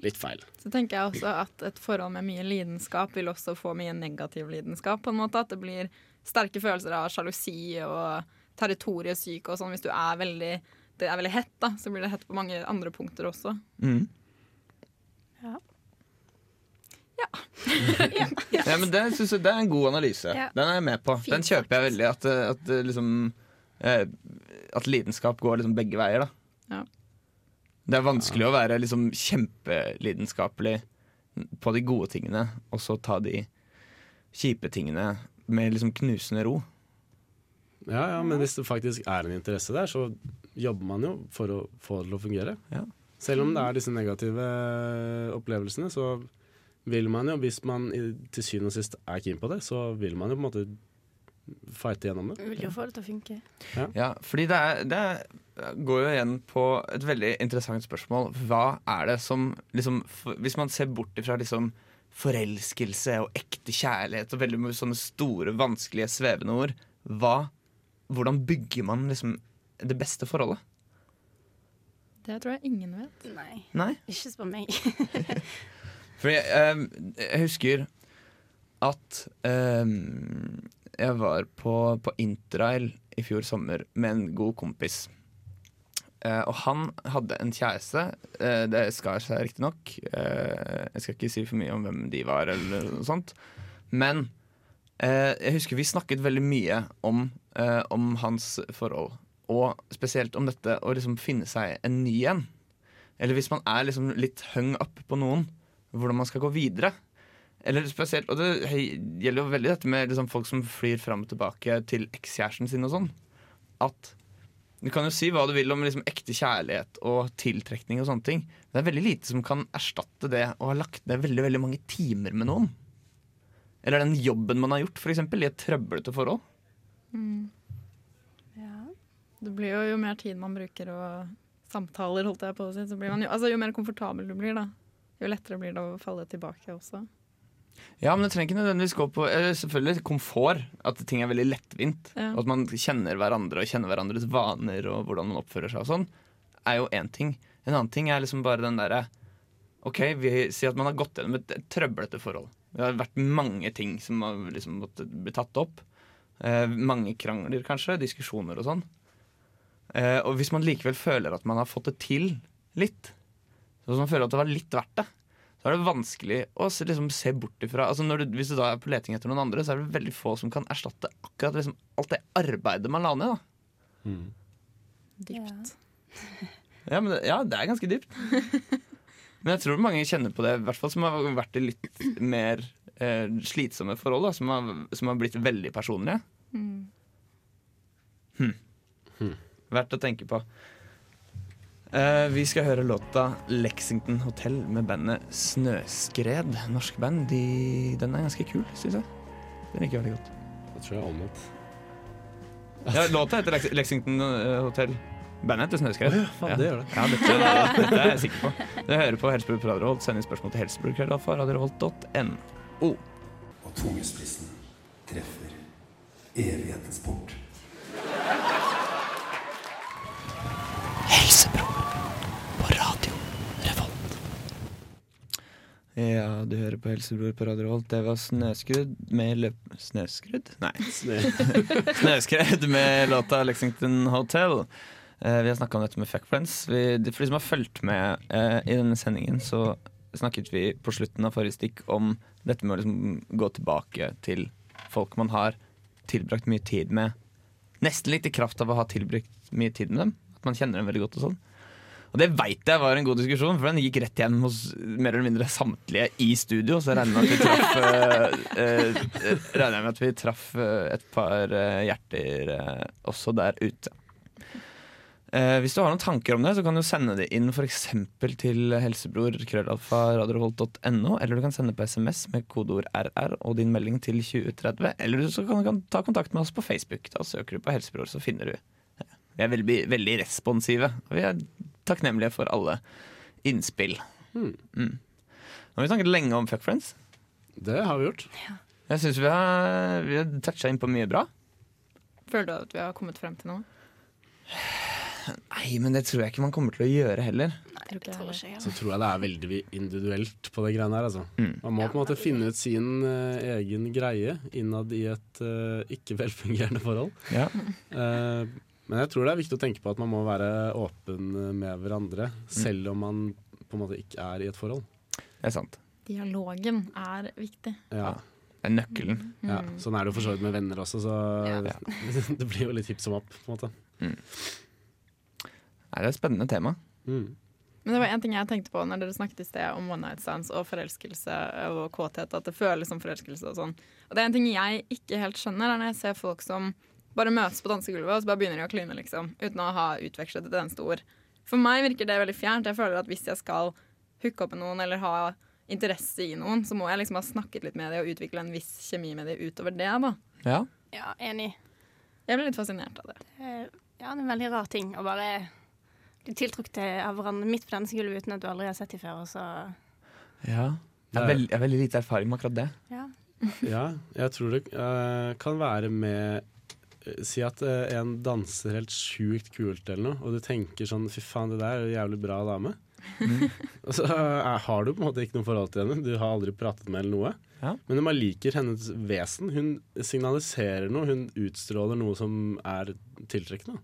litt feil. Så tenker jeg også at et forhold med mye lidenskap vil også få mye negativ lidenskap. på en måte At det blir sterke følelser av sjalusi og territoriesyke og sånn. Hvis du er veldig, det er veldig hett, da, så blir det hett på mange andre punkter også. Mm. Ja. Ja, men det, synes jeg, det er en god analyse. Ja. Den er jeg med på. Fint Den kjøper jeg veldig. At, eh, at, eh, liksom, eh, at lidenskap går liksom begge veier. Da. Ja. Det er vanskelig å være liksom kjempelidenskapelig på de gode tingene, og så ta de kjipe tingene med liksom knusende ro. Ja, ja, men hvis det faktisk er en interesse der, så jobber man jo for å få det til å fungere. Ja. Selv om det er disse negative opplevelsene, så vil man jo, hvis man til syvende og sist er keen på det, så vil man jo på en måte fighte gjennom det. Vil jo få det til å funke. Ja, fordi det, er, det går jo igjen på et veldig interessant spørsmål. Hva er det som liksom, Hvis man ser bort ifra liksom forelskelse og ekte kjærlighet og veldig sånne store, vanskelige, svevende ord, hva, hvordan bygger man liksom det beste forholdet? Det tror jeg ingen vet. Nei, Nei? ikke spør meg. Fordi eh, jeg husker at eh, jeg var på, på interrail i fjor sommer med en god kompis. Eh, og han hadde en kjæreste. Eh, det skar seg riktignok. Uh, jeg skal ikke si for mye om hvem de var, eller noe sånt. Men eh, jeg husker vi snakket veldig mye om, eh, om hans forhold. Og spesielt om dette å liksom finne seg en ny en. Eller hvis man er liksom litt hung up på noen, hvordan man skal gå videre. Eller spesielt, Og det gjelder jo veldig dette med liksom folk som flyr fram og tilbake til ekskjæresten sin og sånn. At Du kan jo si hva du vil om liksom ekte kjærlighet og tiltrekning og sånne ting. Det er veldig lite som kan erstatte det å ha lagt ned veldig veldig mange timer med noen. Eller den jobben man har gjort, f.eks. i et trøblete forhold. Ja. Det blir jo, jo mer tid man bruker og samtaler, holdt jeg på å si, så blir man jo, altså, jo mer komfortabel du blir, da, jo lettere blir det å falle tilbake også. Ja, men det trenger ikke nødvendigvis gå på Selvfølgelig komfort. At ting er veldig lettvint. Ja. Og at man kjenner hverandre og kjenner hverandres vaner og hvordan man oppfører seg og sånn, er jo én ting. En annen ting er liksom bare den derre OK, vi sier at man har gått gjennom et trøblete forhold. Det har vært mange ting som har liksom måttet bli tatt opp. Eh, mange krangler, kanskje. Diskusjoner og sånn. Eh, og hvis man likevel føler at man har fått det til litt, så hvis man føler at det var litt verdt det, så er det vanskelig å se, liksom, se bort ifra altså når du, Hvis du da er på leting etter noen andre, så er det veldig få som kan erstatte akkurat liksom, alt det arbeidet man la ned. Da. Dypt. Ja, men det, ja, det er ganske dypt. Men jeg tror mange kjenner på det, i hvert fall som har vært i litt mer eh, slitsomme forhold. Da, som, har, som har blitt veldig personlige. Hm. Verdt å tenke på. Eh, vi skal høre låta 'Lexington Hotel' med bandet Snøskred. Norsk band. De, den er ganske kul, syns jeg. Den liker jeg veldig godt. Det tror jeg er omvendt. Ja, låta heter Lex Lexington eh, Hotel. Bandet heter Snøskred. faen, det gjør det. Ja, dette, dette er jeg sikker på. Dere hører på Helsebror Praderholt. Send inn spørsmål til helsebrorkrøllalfa.radiorevolt.no. Og tungespissen treffer evighetens port. Ja, du hører på Helsebror på Radio Revolt. Det var Snøskrudd med løp... Snøskrudd? Nei. Snøskred med låta 'Lexington Hotel'. Eh, vi har snakka om dette med fuckfriends. Vi, for de som har fulgt med eh, i denne sendingen, så snakket vi på slutten av forrige stikk om dette med å liksom gå tilbake til folk man har tilbrakt mye tid med. Nesten litt i kraft av å ha tilbrakt mye tid med dem. At man kjenner dem veldig godt og sånn. Og det veit jeg var en god diskusjon, for den gikk rett igjen hos mer eller mindre samtlige i studio. Så regner traff eh, eh, jeg med at vi traff eh, et par eh, hjerter eh, også der ute. Eh, hvis du har noen tanker om det, så kan du sende det inn f.eks. til helsebror krøllalfa eller du kan sende på SMS med kodeord RR og din melding til 2030. Eller du kan ta kontakt med oss på Facebook. Da søker du på Helsebror, så finner du vi er veldig, veldig responsive, og vi er takknemlige for alle innspill. Mm. Nå har vi snakket lenge om Fuck Friends. Det har vi gjort. Jeg syns vi har, vi har toucha inn på mye bra. Føler du at vi har kommet frem til noe? Nei, men det tror jeg ikke man kommer til å gjøre heller. Nei, jeg tror ikke jeg Så tror jeg det er veldig individuelt på det greiene her. Altså. Mm. Man må på en måte finne ut sin uh, egen greie innad i et uh, ikke velfungerende forhold. Ja. Eh, men jeg tror det er viktig å tenke på at man må være åpen med hverandre, selv om man på en måte ikke er i et forhold. Det er sant. Dialogen er viktig. Ja, Det er nøkkelen. ja. Mm. Sånn er det jo for så vidt med venner også, så Ja. det blir jo litt hipp som opp. på en måte. Nei, det er et spennende tema. Mm. Men det var en ting jeg tenkte på når dere snakket i sted om one night stands og forelskelse og kåthet, at det føles som forelskelse og sånn. Og det er en ting jeg ikke helt skjønner, er når jeg ser folk som bare møtes på dansegulvet og så bare begynner de å kline, liksom. Uten å ha utvekslet et eneste ord. For meg virker det veldig fjernt. Jeg føler at hvis jeg skal hooke opp med noen eller ha interesse i noen, så må jeg liksom ha snakket litt med dem og utvikle en viss kjemi med dem utover det, da. Ja. Ja, enig. Jeg blir litt fascinert av det. Eh, Ja, det er en veldig rar ting å bare bli tiltrukket av hverandre midt på dansegulvet uten at du aldri har sett dem før, og så ja. Jeg har veld, jeg har veldig lite erfaring med akkurat det. Ja. Ja, jeg tror det uh, kan være med Si at eh, en danser helt sjukt kult eller noe, og du tenker sånn Fy faen, det der er en jævlig bra dame. og så eh, har du på en måte ikke noe forhold til henne. Du har aldri pratet med henne eller noe. Ja. Men man liker hennes vesen. Hun signaliserer noe. Hun utstråler noe som er tiltrekkende.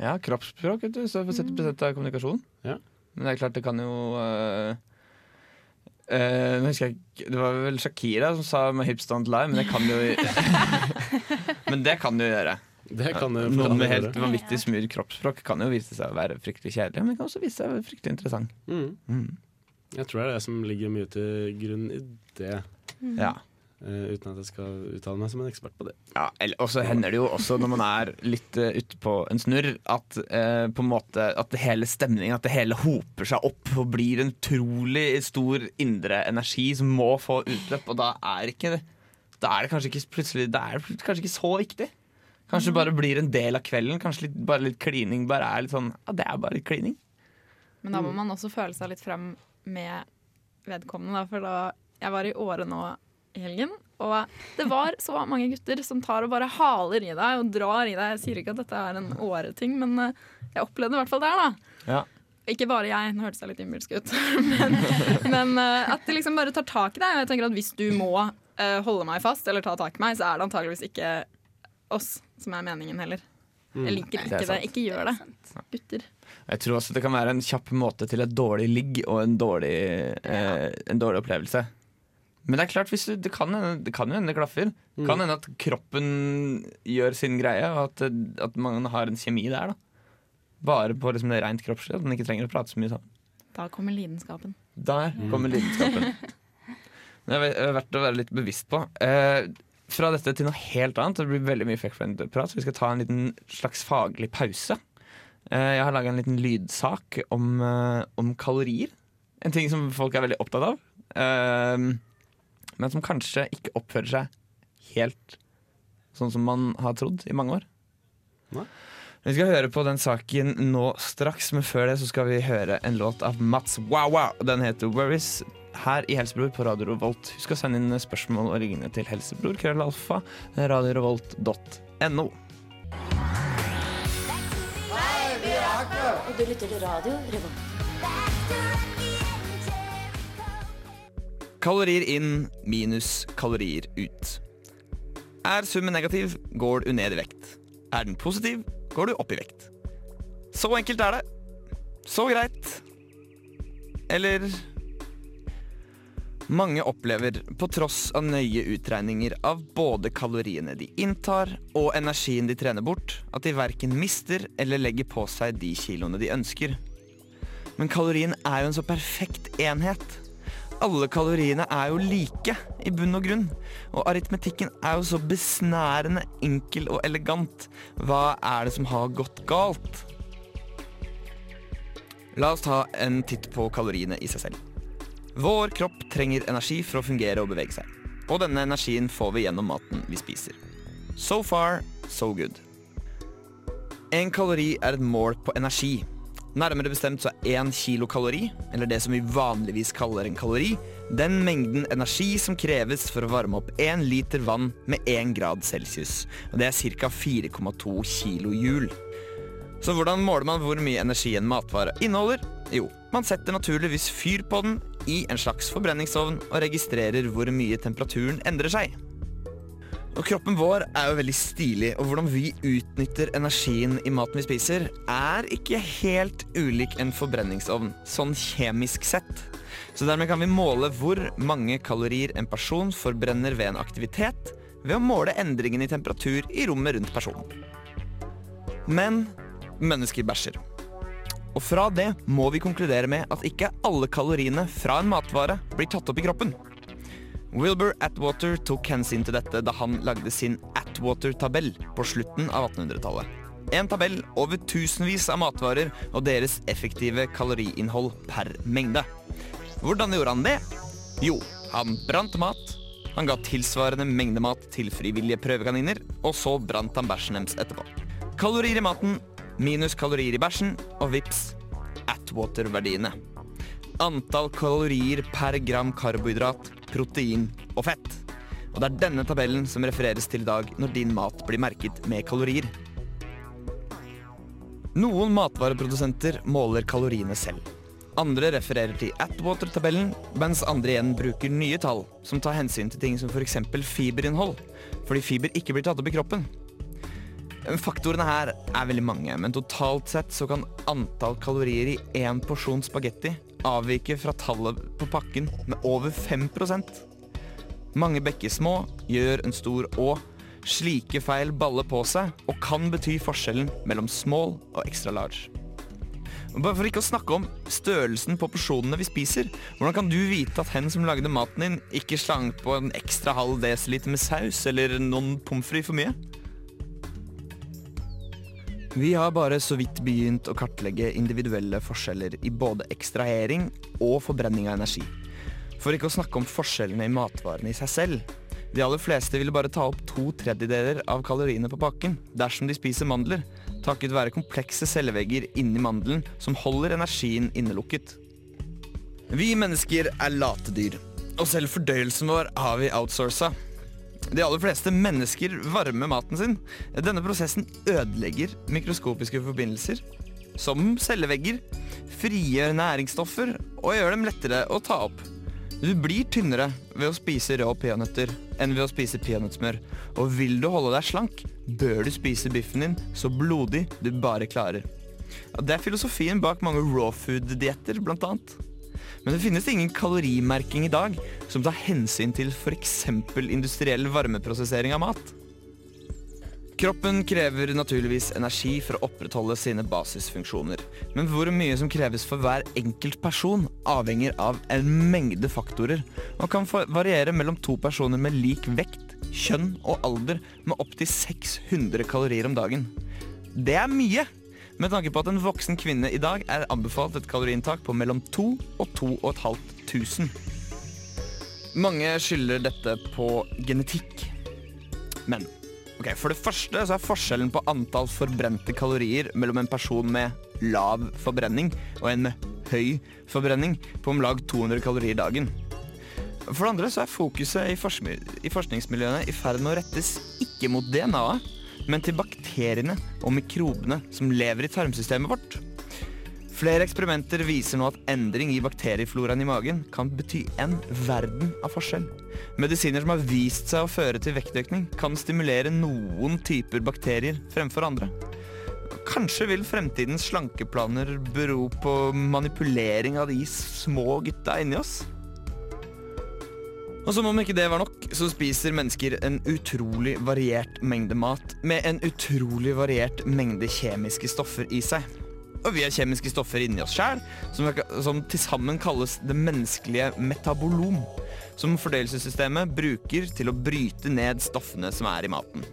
Ja, kroppsspråk, vet du. Så 70 av kommunikasjon. Ja. Men det er klart, det kan jo øh, nå jeg Det var vel Shakira som sa 'my hips don't lie', men det kan jo Men det kan du gjøre. Det kan du, Noen med helt vanvittig smooth kroppsspråk kan jo vise seg å være fryktelig kjedelig, men det kan også vise seg å være fryktelig interessant. Mm. Mm. Jeg tror det er det som ligger mye til grunn i det. Ja. Eh, uten at jeg skal uttale meg som en ekspert på det. Ja, Og så hender det jo også når man er litt uh, ute på en snurr, at uh, på en måte At det hele stemningen, at det hele hoper seg opp og blir en utrolig stor indre energi som må få utløp, og da er ikke det Da er det kanskje ikke plutselig Da er kanskje ikke så viktig. Kanskje det bare blir en del av kvelden. Kanskje litt, bare litt klining bare er litt sånn Ja, det er bare litt klining. Men da må man også føle seg litt frem med vedkommende, da. For da jeg var i året nå i helgen, og det var så mange gutter som tar og bare haler i deg og drar i deg. Jeg sier ikke at dette er en Åre-ting, men eh, jeg opplevde det i hvert fall der, da. Ja. Ikke bare jeg, nå hørtes jeg litt innbilsk ut, men, men eh, at de liksom bare tar tak i deg. Og jeg tenker at hvis du må eh, holde meg fast eller ta tak i meg, så er det antageligvis ikke oss som er meningen heller. Jeg liker er ikke det. det. Ikke gjør det, gutter. Jeg tror også det kan være en kjapp måte til et dårlig ligg og en dårlig, eh, en dårlig opplevelse. Men det er klart, hvis du, det, kan hende, det kan jo hende det klaffer. Det kan hende at kroppen gjør sin greie, og at, at man har en kjemi der. da Bare på liksom det rent kroppslige, at man ikke trenger å prate så mye sammen. Da kommer lidenskapen. Der kommer lidenskapen. Det er er verdt å være litt bevisst på. Eh, fra dette til noe helt annet. Det blir veldig mye fuckfriend-prat, så vi skal ta en liten slags faglig pause. Eh, jeg har laga en liten lydsak om, eh, om kalorier. En ting som folk er veldig opptatt av. Eh, men som kanskje ikke oppfører seg helt sånn som man har trodd i mange år. Nei. Vi skal høre på den saken nå straks, men før det så skal vi høre en låt av Mats Wawa. Den heter 'Worries' her i Helsebror på Radio Revolt. Husk å sende inn spørsmål og ringene til helsebror, krøllalfa, radiorevolt.no. Og du lytter til radio Revolt. Kalorier inn minus kalorier ut. Er summen negativ, går du ned i vekt. Er den positiv, går du opp i vekt. Så enkelt er det. Så greit. Eller Mange opplever, på tross av nøye utregninger av både kaloriene de inntar og energien de trener bort, at de verken mister eller legger på seg de kiloene de ønsker. Men kalorien er jo en så perfekt enhet. Alle kaloriene er jo like i bunn og grunn. Og aritmetikken er jo så besnærende enkel og elegant. Hva er det som har gått galt? La oss ta en titt på kaloriene i seg selv. Vår kropp trenger energi for å fungere og bevege seg. Og denne energien får vi gjennom maten vi spiser. So far, so good. En kalori er et mål på energi. Nærmere bestemt så er én kilokalori, eller det som vi vanligvis kaller en kalori, den mengden energi som kreves for å varme opp én liter vann med 1 grad celsius. Og det er ca. 4,2 kilojoule. Så hvordan måler man hvor mye energi en matvare inneholder? Jo, man setter naturligvis fyr på den i en slags forbrenningsovn og registrerer hvor mye temperaturen endrer seg. Og kroppen vår er jo veldig stilig, og hvordan vi utnytter energien i maten vi spiser, er ikke helt ulik en forbrenningsovn, sånn kjemisk sett. Så dermed kan vi måle hvor mange kalorier en person forbrenner ved en aktivitet, ved å måle endringen i temperatur i rommet rundt personen. Men mennesker bæsjer. Og fra det må vi konkludere med at ikke alle kaloriene fra en matvare blir tatt opp i kroppen. Wilbur Atwater tok hensyn til dette da han lagde sin Atwater-tabell på slutten av 1800-tallet. En tabell over tusenvis av matvarer og deres effektive kaloriinnhold per mengde. Hvordan gjorde han det? Jo, han brant mat. Han ga tilsvarende mengde mat til frivillige prøvekaniner, og så brant han bæsjen deres etterpå. Kalorier i maten minus kalorier i bæsjen, og vips, Atwater-verdiene. Antall kalorier per gram karbohydrat, protein og fett. Og det er denne tabellen som refereres til i dag når din mat blir merket med kalorier. Noen matvareprodusenter måler kaloriene selv. Andre refererer til Atwater-tabellen, mens andre igjen bruker nye tall, som tar hensyn til ting som f.eks. fiberinnhold, fordi fiber ikke blir tatt opp i kroppen. Faktorene her er veldig mange, men totalt sett så kan antall kalorier i én porsjon spagetti avvike fra tallet på pakken med over 5% Mange bekker små gjør en stor å. Slike feil baller på seg og kan bety forskjellen mellom small og extra large. Bare for ikke å snakke om størrelsen på porsjonene vi spiser. Hvordan kan du vite at hen som lagde maten din, ikke slang på en ekstra halv desiliter med saus eller noen pommes frites for mye? Vi har bare så vidt begynt å kartlegge individuelle forskjeller i både ekstrahering og forbrenning av energi. For ikke å snakke om forskjellene i matvarene i seg selv. De aller fleste ville bare ta opp to tredjedeler av kaloriene på pakken dersom de spiser mandler, takket være komplekse cellevegger inni mandelen som holder energien innelukket. Vi mennesker er late dyr, og selv fordøyelsen vår har vi outsourca. De aller fleste mennesker varmer maten sin. Denne prosessen ødelegger mikroskopiske forbindelser, som cellevegger, frigjør næringsstoffer og gjør dem lettere å ta opp. Du blir tynnere ved å spise rå peanøtter enn ved å spise peanøttsmør. Og vil du holde deg slank, bør du spise biffen din så blodig du bare klarer. Det er filosofien bak mange raw food-dietter, blant annet. Men det finnes ingen kalorimerking i dag som tar hensyn til f.eks. industriell varmeprosessering av mat. Kroppen krever naturligvis energi for å opprettholde sine basisfunksjoner. Men hvor mye som kreves for hver enkelt person, avhenger av en mengde faktorer, og kan variere mellom to personer med lik vekt, kjønn og alder med opptil 600 kalorier om dagen. Det er mye! Med tanke på at en voksen kvinne i dag er anbefalt et kaloriinntak på mellom 2 og 2500. Mange skylder dette på genetikk. Men ok, for det første så er forskjellen på antall forbrente kalorier mellom en person med lav forbrenning og en med høy forbrenning på om lag 200 kalorier dagen. For det andre så er fokuset i, forskningsmiljøene i ferd med å rettes ikke mot DNA-et, men til bakteriene og mikrobene som lever i tarmsystemet vårt. Flere eksperimenter viser nå at endring i bakteriefloraen i magen kan bety en verden av forskjell. Medisiner som har vist seg å føre til vektøkning, kan stimulere noen typer bakterier fremfor andre. Kanskje vil fremtidens slankeplaner bero på manipulering av de små gutta inni oss? Og som om ikke det var nok, så spiser mennesker en utrolig variert mengde mat med en utrolig variert mengde kjemiske stoffer i seg. Og vi har kjemiske stoffer inni oss sjæl, som, som til sammen kalles det menneskelige metabolom. Som fordøyelsessystemet bruker til å bryte ned stoffene som er i maten.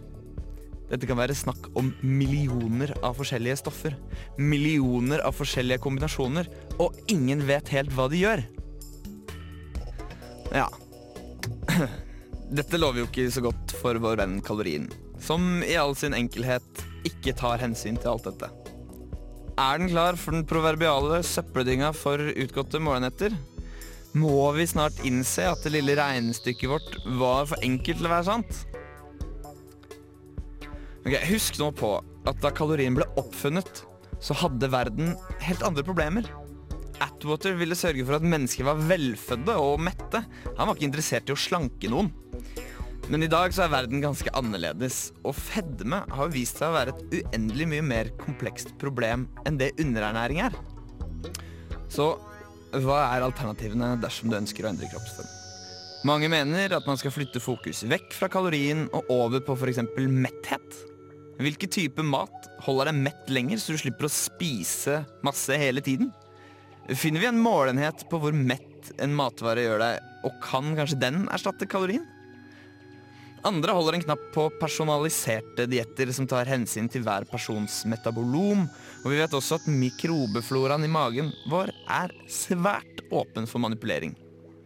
Dette kan være snakk om millioner av forskjellige stoffer. Millioner av forskjellige kombinasjoner, og ingen vet helt hva de gjør. Ja, Dette lover jo ikke så godt for vår venn kalorien, som i all sin enkelhet ikke tar hensyn til alt dette. Er den klar for den proverbiale søppeldynga for utgåtte morgenetter? Må vi snart innse at det lille regnestykket vårt var for enkelt til å være sant? Ok, Husk nå på at da kalorien ble oppfunnet, så hadde verden helt andre problemer. Atwater ville sørge for at mennesker var velfødde og mette. Han var ikke interessert i å slanke noen. Men i dag så er verden ganske annerledes, og fedme har vist seg å være et uendelig mye mer komplekst problem enn det underernæring er. Så hva er alternativene dersom du ønsker å endre kroppsform? Mange mener at man skal flytte fokus vekk fra kalorien og over på f.eks. metthet. Hvilken type mat holder deg mett lenger, så du slipper å spise masse hele tiden? Finner vi en målenhet på hvor mett en matvare gjør deg, og kan kanskje den erstatte kalorien? Andre holder en knapp på personaliserte dietter som tar hensyn til hver persons metabolom. Og vi vet også at mikrobefloraen i magen vår er svært åpen for manipulering.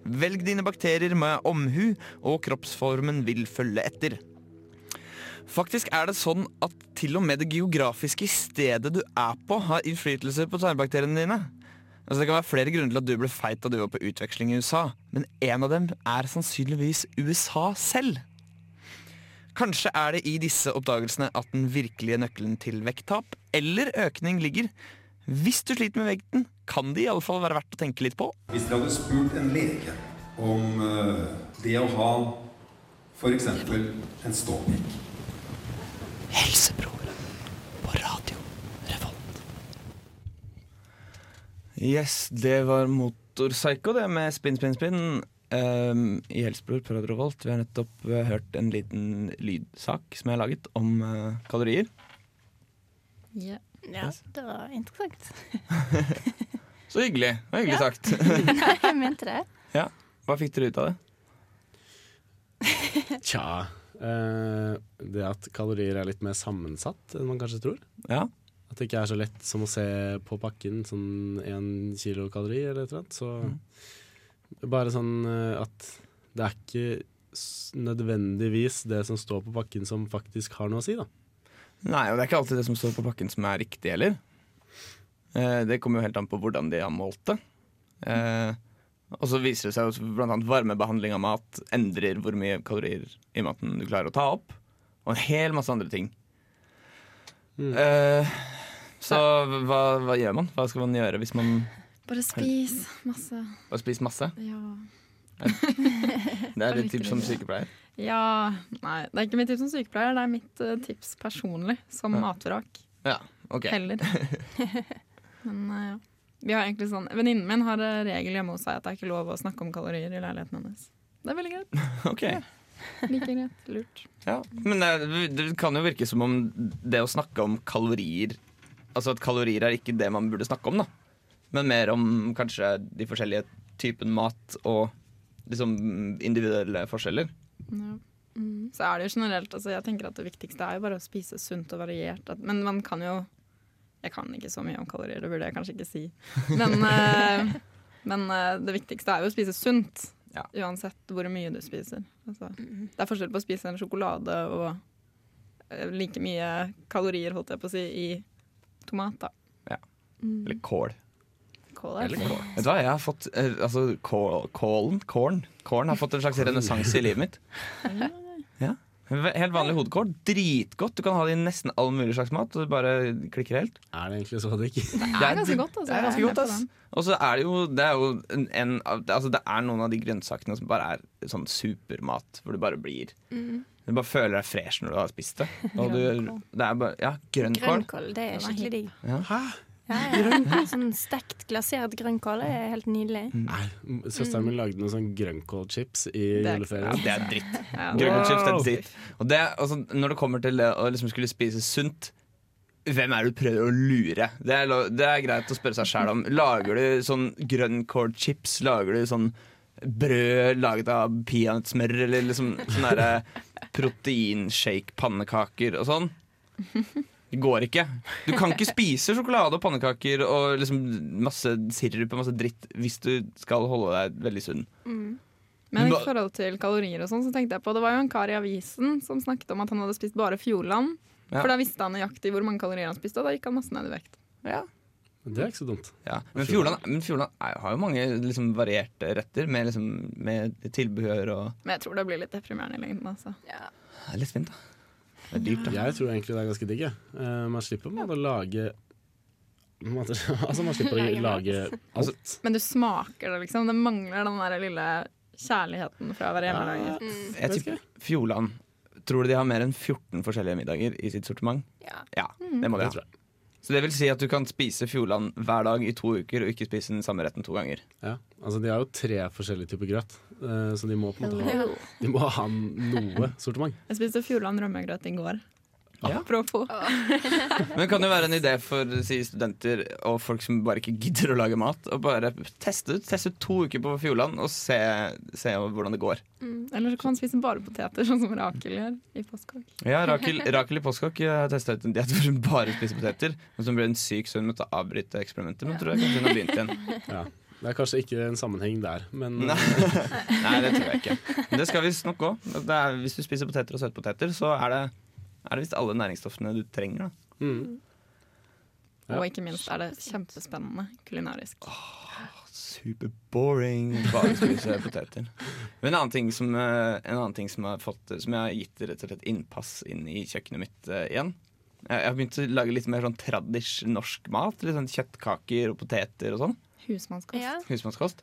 Velg dine bakterier med omhu, og kroppsformen vil følge etter. Faktisk er det sånn at til og med det geografiske stedet du er på, har innflytelse på tarmbakteriene dine. Altså Det kan være flere grunner til at du ble feit da du var på utveksling i USA, men en av dem er sannsynligvis USA selv. Kanskje er det i disse oppdagelsene at den virkelige nøkkelen til vekttap eller økning ligger. Hvis du sliter med vekten, kan det i alle fall være verdt å tenke litt på. Hvis dere hadde spurt en lege om eh, det å ha f.eks. en ståpikk Helsebror på radio Revolt. Yes, det var Motorpsycho, det, med Spinn, spinn, spinn. Um, I Helsebror på Radio Revolt. Vi har nettopp uh, hørt en liten lydsak som jeg har laget om uh, kalorier. Ja. Ja, det var interessant. Så hyggelig. Det var hyggelig Ja. sagt. Nei, jeg mente det. Ja. Hva fikk dere ut av det? Tja uh, Det at kalorier er litt mer sammensatt enn man kanskje tror. Ja. At det ikke er så lett som å se på pakken sånn én kilokalori eller et eller annet. Så Mm. bare sånn eh, at det er ikke nødvendigvis det som står på pakken som faktisk har noe å si, da. Nei, og det er ikke alltid det som står på pakken som er riktig heller. Eh, det kommer jo helt an på hvordan de har målt det. Eh, og så viser det seg jo annet varmebehandling av mat endrer hvor mye kalorier i maten du klarer å ta opp. Og en hel masse andre ting. Mm. Eh, så hva, hva gjør man? Hva skal man gjøre hvis man Bare spis masse. Bare spis masse? Ja. Det er ditt tips som sykepleier. ja. Nei, det er ikke mitt tips som sykepleier, det er mitt eh, tips personlig som Ja. matvrak. Ja, ok. Heller. Men eh, ja. Vi har egentlig sånn Venninnen min har eh, regel hjemme hos seg at det er ikke lov å snakke om kalorier i leiligheten hennes. Det er veldig greit. Ok. Like greit. Lurt. Ja, men det, det kan jo virke som om det å snakke om kalorier Altså at kalorier er ikke det man burde snakke om, da. Men mer om kanskje de forskjellige typen mat og liksom individuelle forskjeller. Ja. Så er det jo generelt altså Jeg tenker at det viktigste er jo bare å spise sunt og variert. At, men man kan jo Jeg kan ikke så mye om kalorier, det burde jeg kanskje ikke si. Men, uh, men uh, det viktigste er jo å spise sunt. Ja. Uansett hvor mye du spiser. Altså, det er forskjell på å spise en sjokolade og eh, like mye kalorier, holdt jeg på å si, i tomat. da. Eller kål. Kål er Eller kål. Vet du hva, jeg har fått eh, Altså, kål, kålen, kålen, kålen har fått en slags renessanse i livet mitt. Ja. Helt vanlig hodekål. Dritgodt. Du kan ha det i nesten all mulig slags mat. Og det bare klikker helt. Er det egentlig så digg? Det er ganske godt. Altså. Det er ganske godt, ass. Og så er det jo, det er jo en, en altså det er noen av de grønnsakene som bare er sånn supermat, hvor du bare blir Du bare føler deg fresh når du har spist det. Og du, det er bare, ja, grønnkål. Grønnkål, det er skikkelig helt- digg. Ja. Hæ? Ja, ja. Sånn stekt, glasert grønnkål er helt nydelig. Nei, Søsteren min lagde noen sånn grønnkålchips i Det er Ja, juleferien. det er dritt. Grønnkålchips er dritt. Og det, altså, når det kommer til å liksom skulle spise sunt hvem er det du prøver å lure? Det er, lo- det er greit å spørre seg sjæl om. Lager du sånn grønnkålchips? Lager du sånn brød laget av peanøttsmør? Eller liksom sånne derre proteinshake-pannekaker og sånn? Det går ikke. Du kan ikke spise sjokolade og pannekaker og liksom masse sirup og masse dritt hvis du skal holde deg veldig sunn. Men i forhold til kalorier og sånn, så tenkte jeg på Det var jo en kar i avisen som snakket om at han hadde spist bare Fjordland. Ja. For da visste han nøyaktig hvor mange kalorier han spiste, og da gikk han masse ned i vekt. Ja. Det er ikke så dumt. Ja, men Fjordland, men Fjordland er, har jo mange liksom, varierte retter med, liksom, med tilbehør og Men jeg tror det blir litt deprimerende i lengden. Altså. Det er litt fint, da. Det er dyrt, da. Jeg tror egentlig det er ganske digg. jeg. Eh, man slipper å lage Altså Man slipper å Lage alt. Men du smaker det, liksom. Det mangler den der lille kjærligheten fra å hver hjemmelager. Jeg tipper Fjordland Tror du de har mer enn 14 forskjellige middager i sitt sortiment? Ja. Ja, det må de Det ha. Så det vil si at du kan spise Fjordland hver dag i to uker og ikke spise den samme retten to ganger. Ja. Altså, de har jo tre forskjellige typer grøt, eh, så de må på en måte ha, de må ha noe sortiment. Jeg spiste Fjordland rømmegrøt i går. Apropos. Men det kan jo være en idé for si, studenter og folk som bare ikke gidder å lage mat, å bare teste ut. Teste ut to uker på Fjordland og se, se hvordan det går. Eller så kan man spise bare poteter, sånn som Rakel gjør i postkokk. Ja, Rakel, Rakel i Postkokk har testa ut en diett hvor hun bare spiser poteter. Men så ble hun syk, så hun måtte avbryte eksperimentet. Men tror jeg kanskje hun har begynt igjen. Ja. Det er kanskje ikke en sammenheng der, men Nei, Nei det tror jeg ikke. Det skal visst nok òg. Hvis du spiser poteter og søtpoteter, så er det, er det visst alle næringsstoffene du trenger. da mm. Ja. Og ikke minst er det kjempespennende kulinarisk. Super boring. Bare spise poteter. Men en annen ting som, eh, en annen ting som, har fått, som jeg har gitt rett og slett innpass inn i kjøkkenet mitt uh, igjen. Jeg har begynt å lage litt mer sånn tradisj norsk mat. Litt sånn Kjøttkaker og poteter og sånn. Husmannskost. Ja, Husmannskost.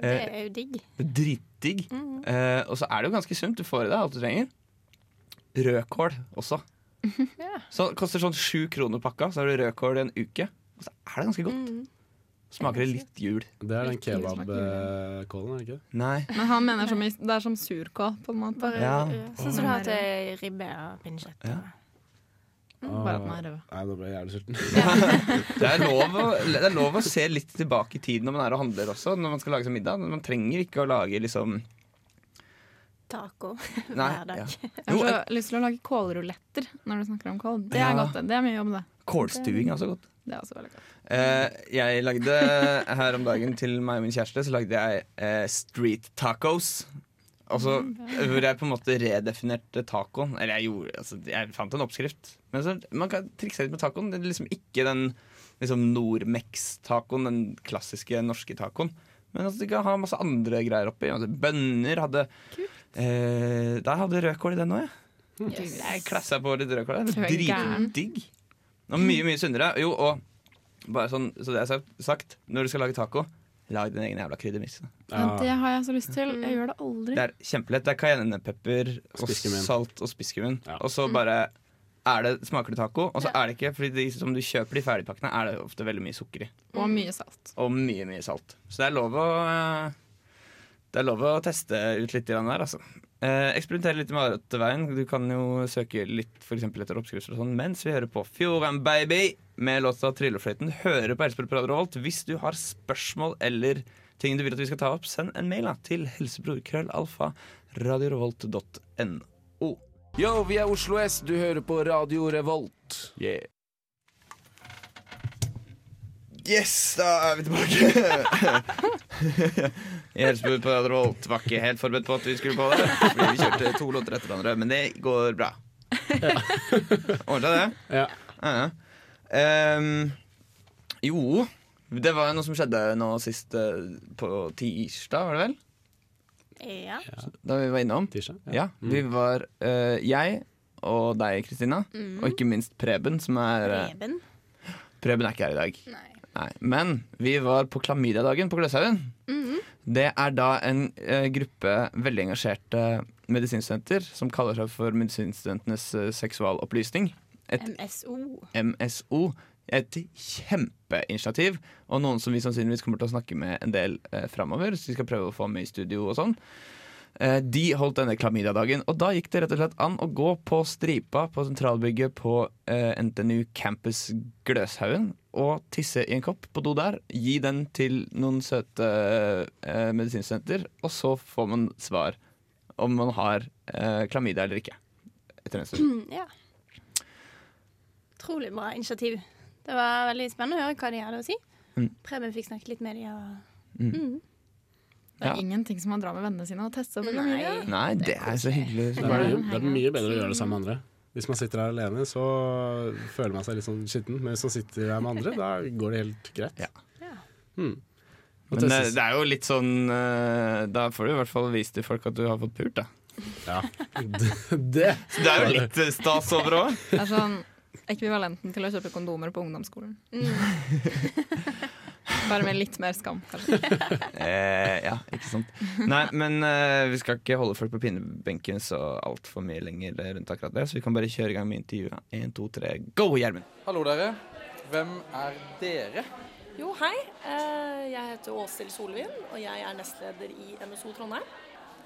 det Eh, er jo digg. det er dritdigg. Mhm. Eh, og så er det jo ganske sunt. Du får i deg alt du trenger. Rødkål også. Ja. Så det koster sånn sju kroner pakka, så har du rødkål i en uke. Og så er det ganske godt. Mhm. Smaker det litt jul. det er den kebabkålen, er det ikke? Nei. Men han mener som det er som surkål, på en måte. Bare, Ja. ja. Sånn som du har til ribbe og pinnekjøtt. Ja. Bare at den er rød. Nei, nå ble jeg jævlig sulten. Det er, lov å, det er lov å se litt tilbake i tid når man er og handler også, når man skal lage seg middag. Man trenger ikke å lage liksom Taco Nei. hver dag. Ja. Jeg har så lyst til å lage kålruletter når du snakker om kål. Det er Ja. godt, det. Det er mye jobb, det. Kålstuing er også godt. Det er også veldig godt. Eh, jeg lagde her om dagen til meg og min kjæreste Så lagde jeg eh, street tacos. Altså, hvor jeg på en måte redefinerte tacoen. Eller jeg gjorde altså, Jeg fant en oppskrift. Men så, man kan trikse litt med tacoen. Det er liksom ikke den liksom Nordmex-tacoen, den klassiske norske tacoen. Men altså, du kan ha masse andre greier oppi. Altså, bønner hadde eh, Da hadde jeg rødkål i den òg, jeg. Jeg klassa på litt rødkål. Dritdigg. Og mye, mye sunnere. Jo, og bare sånn, så det er sagt- når du skal lage taco, lag din egen jævla kryddermiks. Ja. det har jeg så lyst til. Jeg gjør det aldri. Det er kjempelett. Det er cayennepepper og salt og spisskummen. Ja. Og så bare er det, smaker det taco, og så er det ikke Fordi de som du kjøper de ferdigpakkene, er det ofte veldig mye sukker i. Og mye salt. Og mye, mye salt. Så det er lov å eh, Det er lov å teste ut litt i den der, altså. Eh, eksperimentere litt med veien. Du kan jo søke litt for eksempel etter oppskrifter og sånn mens vi hører på Fjordheim Baby med låta 'Tryllefløyten'. Høre på Helsebro på Radio Revolt. Hvis du har spørsmål eller ting du vil at vi skal ta opp, send en mail da, til helsebrorkrøllalfa.radiorevolt.no. Yo, vi er Oslo S. Du hører på Radio Revolt. Yeah. Yes, da er vi tilbake. I Helsebud på Radio var ikke helt forberedt på at vi skulle på det. Fordi vi kjørte to låter etter hverandre, men det går bra. Ordna det? Ja. Ja, ja. Ehm, jo, det var jo noe som skjedde nå sist eh, på tirsdag, var det vel? Ja. Da vi var innom. Tirsdag? Ja, ja vi var uh, jeg og deg, Kristina, og ikke minst Preben, som er Preben? Preben er ikke her i dag. Nei. Nei, Men vi var på klamydiadagen på Gløshaugen. -hmm. Det er da en eh, gruppe veldig engasjerte medisinstudenter som kaller seg for Medisinstudentenes eh, seksualopplysning. Et MSO. MSO. Et kjempeinitiativ, og noen som vi sannsynligvis kommer til å snakke med en del eh, framover. Så vi skal prøve å få med i studio og sånn. Eh, de holdt denne klamydiadagen, og da gikk det rett og slett an å gå på stripa på sentralbygget på eh, NTNU campus Gløshaugen og tisse i en kopp på do der. Gi den til noen søte eh, medisinstudenter, og så får man svar om man har eh, klamydia eller ikke. Etter en stund. Mm, ja. Utrolig bra initiativ. Det var veldig spennende å høre hva de hadde å si. Mm. Preben fikk snakket litt med dem. Og... Mm. Mm. Det er Ja. ingenting som å dra med vennene sine og teste over Nei. klamydia. Nei, det er så hyggelig. Er, det er mye bedre å gjøre det sammen med andre. Hvis man sitter her alene, så føler man seg litt sånn skitten. Men hvis man sitter her med andre, da går det helt greit. Ja. Ja. Hmm. Men det, det er jo litt sånn eh, Da får du i hvert fall vist til folk at du har fått pult, da. Ja. Det, det det er jo litt eh, stas over òg. Det er sånn ekvivalenten til å kjøpe kondomer på ungdomsskolen. Bare med litt mer skam, kanskje. Eh, ja, ikke sant. Nei, men eh, vi skal ikke holde folk på pinnebenken så altfor mye lenger rundt akkurat det, så vi kan bare kjøre i gang med intervjuet. Én, to, tre, go, Gjermund! Hallo, dere. Hvem er dere? Jo, hei. Eh, Jeg heter Åshild Solvin, og jeg er nestleder i NSO Trondheim.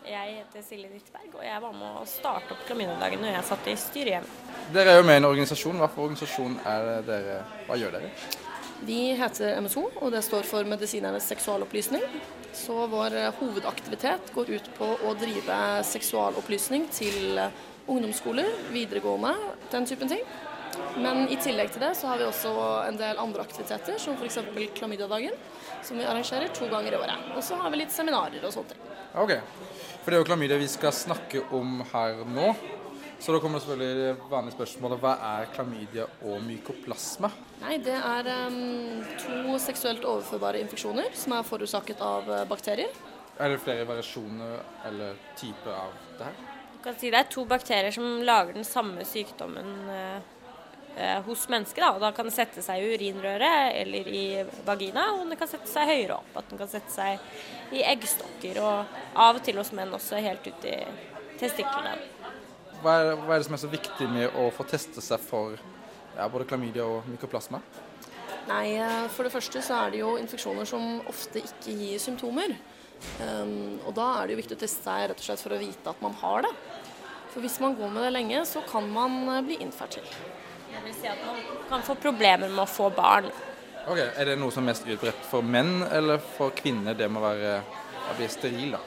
Jeg heter Silje Nyttberg, og jeg var med å starte opp Klamydia-dagen når jeg satt i styret hjemme. Dere er jo med i en organisasjon. Hva for organisasjon er det dere Hva gjør dere? Vi heter MSO, og det står for Medisinernes seksualopplysning. Så vår eh, hovedaktivitet går ut på å drive seksualopplysning til eh, ungdomsskoler, videregående, den typen ting. Men i tillegg til det så har vi også en del andre aktiviteter, som f.eks. Klamydia-dagen, som vi arrangerer to ganger i året. Og så har vi litt seminarer og sånne ting. Ok. For det er jo klamydia vi skal snakke om her nå. Så da kommer det selvfølgelig vanlige spørsmålet hva er klamydia og mykoplasma? Nei, det er um, to seksuelt overførbare infeksjoner som er forårsaket av eh, bakterier. Er det flere variasjoner eller typer av det her? Du kan si det er to bakterier som lager den samme sykdommen eh, eh, hos mennesker. Da. Og da kan det sette seg i urinrøret eller i vagina, og det kan sette seg høyere opp. At den kan sette seg i eggstokker, og av og til hos menn også helt ut i testiklene. Hva er, hva er det som er så viktig med å få teste seg for ja, både klamydia og mykoplasma? Nei, eh, for det første så er det jo infeksjoner som ofte ikke gir symptomer. Um, og da er det jo viktig å teste seg rett og slett for å vite at man har det. For hvis man går med det lenge, så kan man eh, bli infertil. Jeg vil si at man kan få problemer med å få barn. Ok, Er det noe som er mest utbredt for menn eller for kvinner, det med å være, å bli steril da?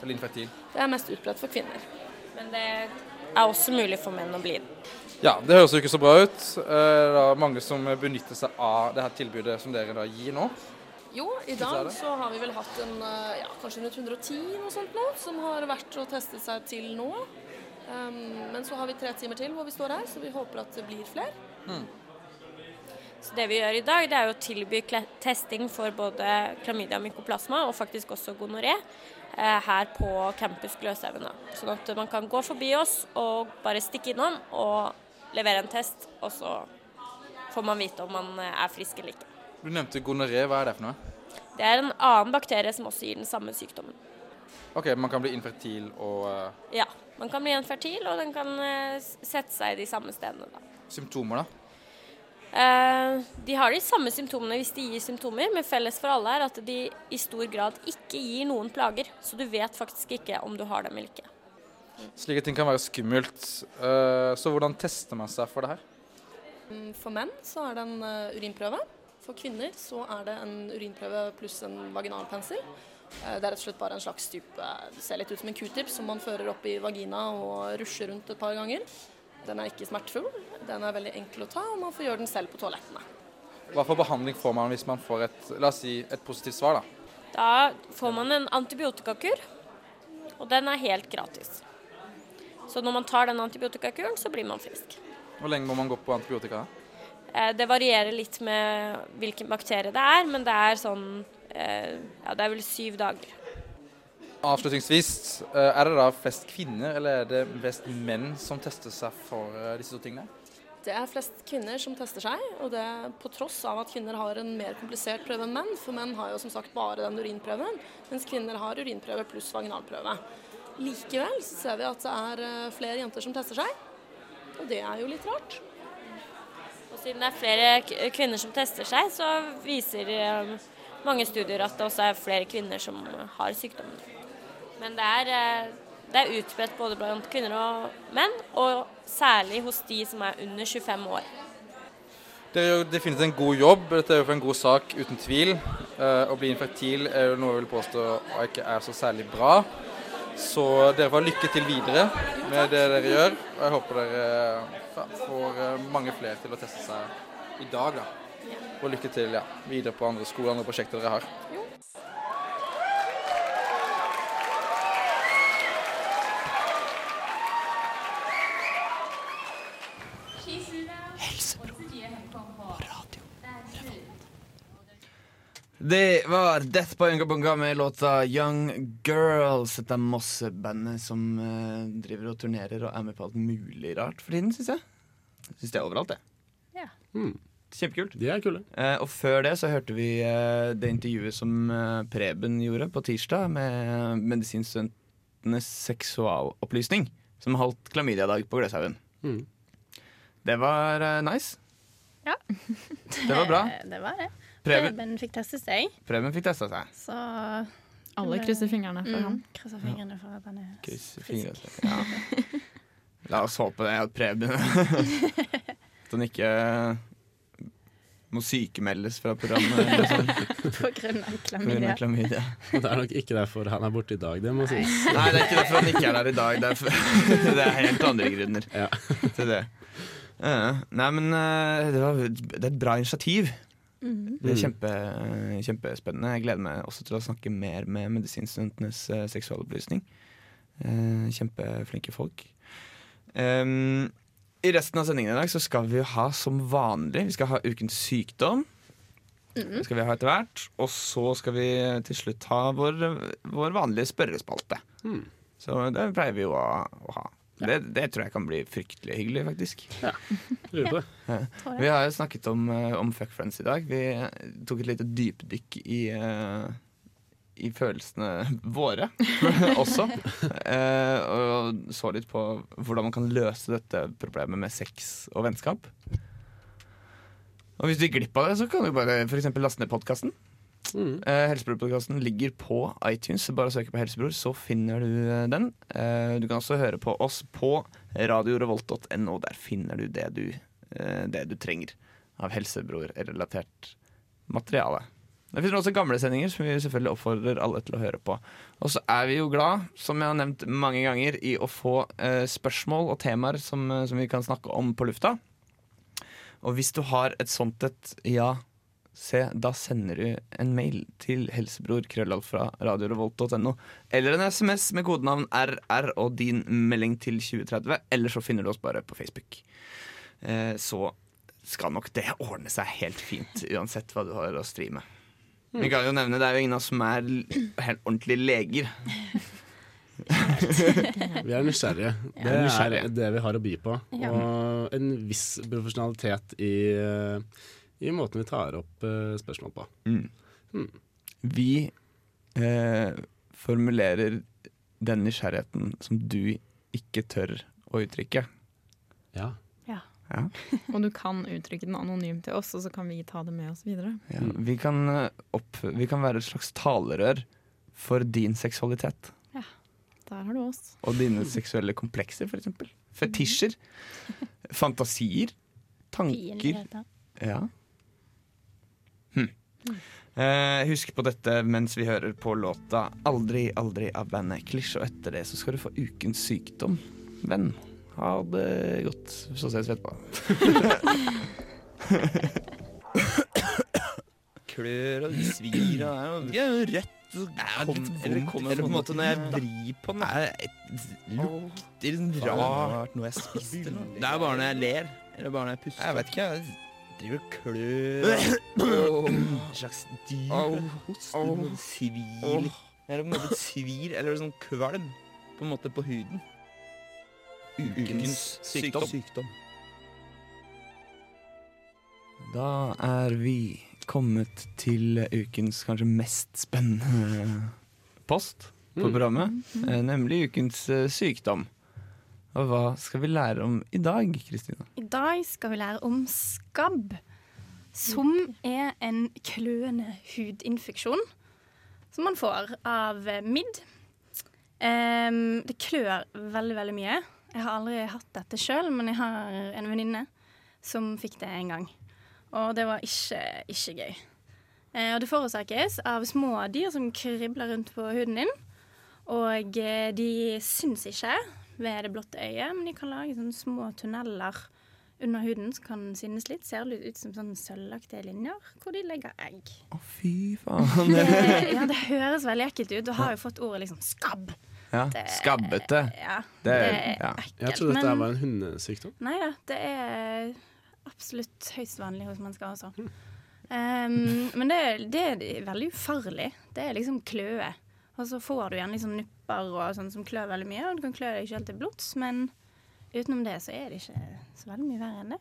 Eller infertil? Det er mest utbredt for kvinner. Men det er også mulig for menn å bli det. Ja, det høres jo ikke så bra ut. Eh, Det er mange som benytter seg av det her tilbudet som dere da gir nå. Jo, i dag så har vi vel hatt en, eh, ja, kanskje rundt 110 noe sånt nå, som har vært og testet seg til nå. Um, men så har vi tre timer til hvor vi står her, så vi håper at det blir flere. Så det vi gjør i dag, det er jo å tilby testing for både klamydia og mykoplasma, og faktisk også gonoré, her på campus Gløshaugen. Sånn at man kan gå forbi oss og bare stikke innom og levere en test, og så får man vite om man eh, er frisk eller ikke. Du nevnte gonoré. Hva er det for noe? Det er en annen bakterie som også gir den samme sykdommen. Ok, Man kan bli infertil og eh, Ja, man kan bli infertil, og den kan eh, sette seg i de samme stedene. da. symptomer, da? Eh, de har de samme symptomene hvis de gir symptomer, men felles for alle er at de i stor grad ikke gir noen plager. Så du vet faktisk ikke om du har dem eller ikke. Slike ting kan være skummelt. Eh, Så hvordan tester man seg for det her? Mm, For menn så er det en eh, urinprøve. For kvinner så er det en urinprøve pluss en vaginalpensel. Det er rett og slett bare en slags type Det ser litt ut som en q-tip som man fører opp i vagina og rusher rundt et par ganger. Den er ikke smertefull. Den er veldig enkel å ta, og man får gjøre den selv på toalettene. Hva for behandling får man hvis man får et, la oss si, et positivt svar? da? Da får man en antibiotikakur, og den er helt gratis. Så når man tar den antibiotikakuren, så blir man frisk. Hvor lenge må man gå på antibiotika? Eh, Det varierer litt med hvilken bakterie det er, men det er sånn eh, Ja, det er vel syv dager. Avslutningsvis, eh, er det da flest kvinner eller er det flest menn som tester seg for eh, disse to tingene? Det er flest kvinner som tester seg, og det er på tross av at kvinner har en mer komplisert prøve enn menn. For menn har jo som sagt bare den urinprøven, mens kvinner har urinprøve pluss vaginalprøve. Likevel så ser vi at det er eh, flere jenter som tester seg, og det er jo litt rart. Og siden det er flere kvinner som tester seg, så viser mange studier at det også er flere kvinner som har sykdommen. Men det er, eh, det er utbredt både blant kvinner og menn, og særlig hos de som er under 25 år. Dere gjør definitivt en god jobb. Dette er jo for en god sak, uten tvil. Eh, Å bli infertil er jo noe jeg vil påstå ikke er så særlig bra. Så dere får lykke til videre med det dere gjør. Og jeg håper dere ja, får eh, mange flere til å teste seg i dag. da. Og lykke til ja, videre på andre skoler og andre prosjekter dere har. Det var Death by Ungabunga med låta Young Girls. Dette er Mosse-bandet som uh, driver og turnerer og er med på alt mulig rart for tiden, syns jeg. Syns det er overalt, det. Ja. Kjempekult. De er kule. Uh, og før det så hørte vi uh, det intervjuet som Preben gjorde på tirsdag med medisinstudentenes seksualopplysning, som holdt klamydia-dag på Gløshaugen. Mm. Det var nice. Ja. Det var bra. Det var det. Preben, Preben fikk teste seg, Preben fikk testa seg. så Alle krysser fingrene for Mm, ham. Krysser fingrene for at han er krysser frisk. fingrene. Ja. La oss håpe det at Preben At han ikke må sykemeldes fra programmet. På grunn av klamydia. av klamydia. Det er nok ikke derfor han er borte i dag, det må sies. Nei, det er ikke derfor han ikke er der i dag. Det er, for, det er helt andre grunner Ja. til det. Ja, nei, men eh, det, var, det er et bra initiativ. Mhm. Det er Mm. kjempe, kjempespennende. Jeg gleder meg også til å snakke mer med medisinstudentenes uh, seksualopplysning. Uh, kjempeflinke folk. Um, I resten av sendingen i dag så skal vi ha som vanlig Vi skal ha Ukens sykdom. Mm skal vi ha etter hvert. Og så skal vi til slutt ha vår, vår vanlige spørrespalte. Mm. Så det pleier vi jo å, å ha. Det, det tror jeg kan bli fryktelig hyggelig, faktisk. Lurer ja. Vi har jo snakket om, eh, om fuck friends i dag. Vi eh, tok et lite dypdykk i, eh, i følelsene våre også. Eh, og så litt på hvordan man kan løse dette problemet med sex og vennskap. Og hvis du gikk glipp av det, så kan du bare for laste ned podkasten. Mm. Eh, Helsebror-podkasten ligger på iTunes. Bare søk på Helsebror, så finner du eh, den. Eh, du kan også høre på oss på radiorevolt.no. Der finner du det du, eh, det du trenger av Helsebror-relatert materiale. Det finnes også gamle sendinger som vi selvfølgelig oppfordrer alle til å høre på. Og så er vi jo glad, som jeg har nevnt mange ganger, i å få eh, spørsmål og temaer som, eh, som vi kan snakke om på lufta. Og hvis du har et sånt et ja, se, da sender du en mail til helsebror krøllalf fra radiorevolt.no. Eller en SMS med kodenavn RR og din melding til 2030. Eller så finner du oss bare på Facebook. Eh, så skal nok det ordne seg helt fint, uansett hva du har å stri med. Vi kan jo nevne Det er jo ingen av oss som er helt ordentlige leger. Vi er nysgjerrige. Det er det vi har å by på. Og en viss profesjonalitet i, eh, i måten vi tar opp uh, spørsmål på. Mm. Hmm. Vi eh, formulerer den nysgjerrigheten som du ikke tør å uttrykke. Ja. Ja. Ja. Og du kan uttrykke den anonymt til oss, og så kan vi ta det med oss videre. Ja, vi, kan, eh, opp, vi kan være et slags talerør for din seksualitet. Ja, Der har du oss. Og dine seksuelle komplekser, f.eks. Fetisjer. Fantasier. Tanker. Ja. Hm. Eh, husk på dette mens vi hører på låta 'Aldri, aldri' av bandet Klisj. Og etter det så skal du få ukens sykdom. Venn, ha det godt. Så ses vi etterpå. Klør og svir og det er jo rødt. Kom, eller, kom, eller på en måte når jeg vrir på den, er det lukter rart noe jeg spiste. Det er bare når jeg ler, eller bare når jeg puster. Jeg vet ikke, jeg driver og klør. En slags dyr. Hoster, svir. Eller på en måte svir, eller sånn kvalm, på en måte på huden. Ukens sykdom. Da er vi kommet til ukens kanskje mest spennende post på programmet, eh, nemlig ukens eh, sykdom. Og hva skal vi lære om i dag, Kristina? I dag skal vi lære om skabb, som er en kløende hudinfeksjon som man får av midd. Um, det klør veldig, veldig mye. Jeg har aldri hatt dette sjøl, men jeg har en venninne som fikk det en gang. Og det var ikke, ikke gøy. Uh, og det forårsakes av små dyr som kribler rundt på huden din. Og eh, de syns ikke ved det blotte øyet, men de kan lage sånne små tunneler under huden som kan synes litt. Ser litt ut som sånn sølvaktige linjer hvor de legger egg. Å, fy faen. Det, ja, det høres veldig ekkelt ut. Du har jo fått ordet liksom skabb. Ja, Det- skabbete. Ja, Det det er- ja. ekkelt. Jeg trodde dette men- var en hundesykdom. Nei da, det er absolutt høyst vanlig hos mennesker også. Um, men det, det er veldig ufarlig. Det er liksom kløe. Og så får du gjerne liksom nupper og sånn som klør veldig mye, og du kan klø deg ikke helt til blods, men utenom det så er det ikke så veldig mye verre enn det.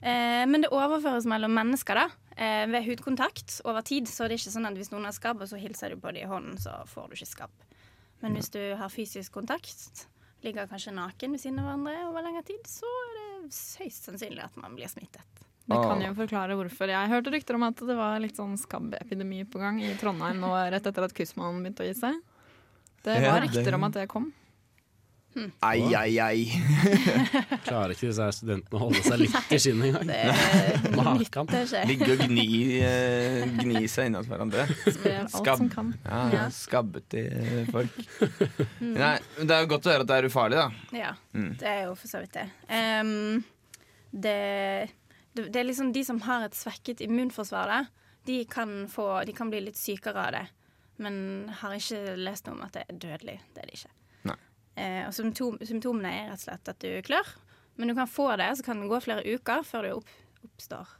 Eh, men det overføres mellom mennesker da, eh, ved hudkontakt over tid. Så det er ikke sånn at hvis noen har skabb, og så hilser du på dem i hånden, så får du ikke skabb. Men hvis du har fysisk kontakt, ligger kanskje naken ved siden av hverandre over lengre tid, så er det høyst sannsynlig at man blir smittet. Det kan jo forklare hvorfor. Jeg hørte rykter om at det var litt sånn skabbepidemi på gang i Trondheim nå rett etter at Kussmannen begynte å gi seg. Det var rykter om at det kom. Ai, ai, ai. Klarer ikke disse her studentene å holde seg litt i skinnet engang? Det Makan. nytter ikke. Ligge og gni, eh, gni seg innat hverandre. Kan. Ja, Ja. skabbete folk. Nei, det er jo godt å høre at det er ufarlig, da. Ja, Mm. det er jo for så vidt det. Um, det, det. Det er liksom de som har et svekket immunforsvar, da, de kan, få, de kan bli litt sykere av det. Men har ikke lest noe om at det er dødelig. Det er det ikke. Eh, og symptom, symptomene er rett og slett at du klør. Men du kan få det, så kan det gå flere uker før det opp, oppstår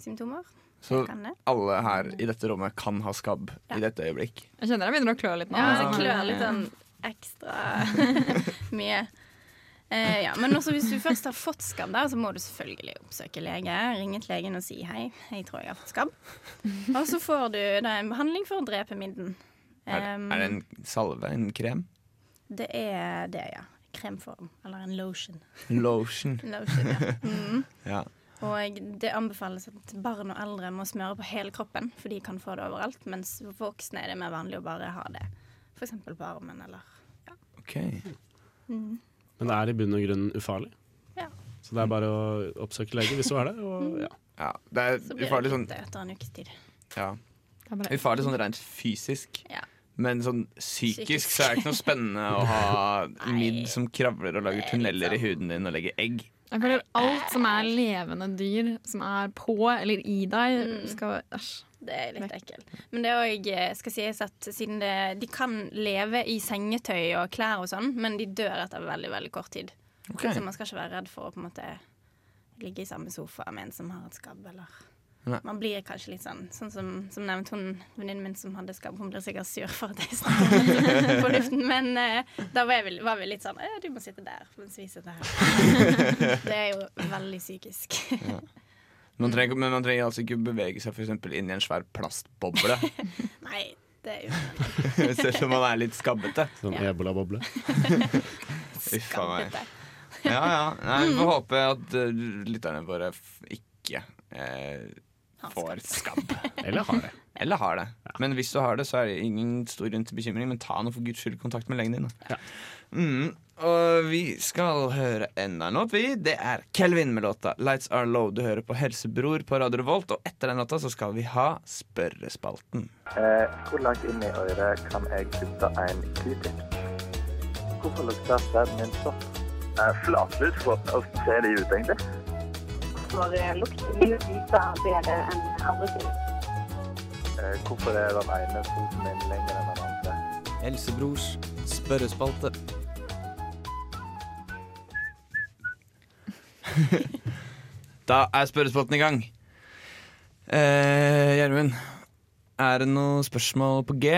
symptomer. Så alle her i dette rommet kan ha skabb i dette øyeblikk. Jeg kjenner jeg begynner å klø litt nå. Ja, jeg klør litt sånn ekstra mye. Eh, ja, men også hvis du først har fått skabb, der, så må du selvfølgelig oppsøke lege. Ringe til legen og si hei, jeg tror jeg har fått skabb. Og så får du da en behandling for å drepe midden. Er, Em, er det en salve? En krem? det er det, ja. Kremform. Eller en lotion. Lotion. lotion ja. Mm. Ja. Og det anbefales at barn og eldre må smøre på hele kroppen, for de kan få det overalt. Mens for voksne er det mer vanlig å bare ha det f.eks. på armen eller OK. mm. Men det er i bunn og grunn ufarlig. Ja. Så det er bare å oppsøke lege hvis du er det. Og, ja. Ja, det er Så blir ufarlig det sånn etter en ukes tid. ja. Ufarlig sånn rent fysisk. Ja. Men sånn psykisk, Psykisk. så er det ikke noe spennende å ha midd som kravler og lager er tunneler i huden din og legger egg. Jeg føler alt som er levende dyr, som er på eller i deg, Mm. skal Æsj. Det er litt ekkelt. Men det òg, skal sies at siden det, de kan leve i sengetøy og klær og sånn, men de dør etter veldig, veldig kort tid. Okay. Så man skal ikke være redd for å på en måte ligge i samme sofa med en som har et skabb, eller Nei. Man blir kanskje litt sånn Sånn som, som nevnt hun venninnen min som hadde skabb, hun blir sikkert sur for at jeg snakker det på luften, men uh, da var, jeg, var vi litt sånn Ja, Du må sitte der mens vi sitter her. det er jo veldig psykisk. Man trenger, men man trenger altså ikke bevege seg eksempel inn i en svær plastboble, Nei, det er jo selv om man er litt skabbete. Sånn Ja. ebola-boble. Skabbete. Ja, ja. Nei, Vi får håpe at uh, lytterne våre ikke eh, får skabb. Eller har det. Eller har det. Men hvis du har det, så er det ingen stor grunn til bekymring. Men ta nå for guds skyld kontakt med legen din. Ja. Mm, og vi skal høre enda en låt, vi. Det er Kelvin med låta 'Lights Are Low'. Du hører på Helsebror på Radio Revolt, og etter den låta så skal vi ha Spørrespalten. Eh, hvor langt inn i øret kan jeg putte en q-tip? Hvorfor lukter den min sånn? Eh, Flatlus, hvordan ser de ut egentlig? For lukter mye lysere bedre enn andre ting. Eh, hvorfor er den ene foten min lenger enn den andre? Helsebrors spørrespalte. Da er spørrespalten i gang. Eh, Gjermund, er det noe spørsmål på G?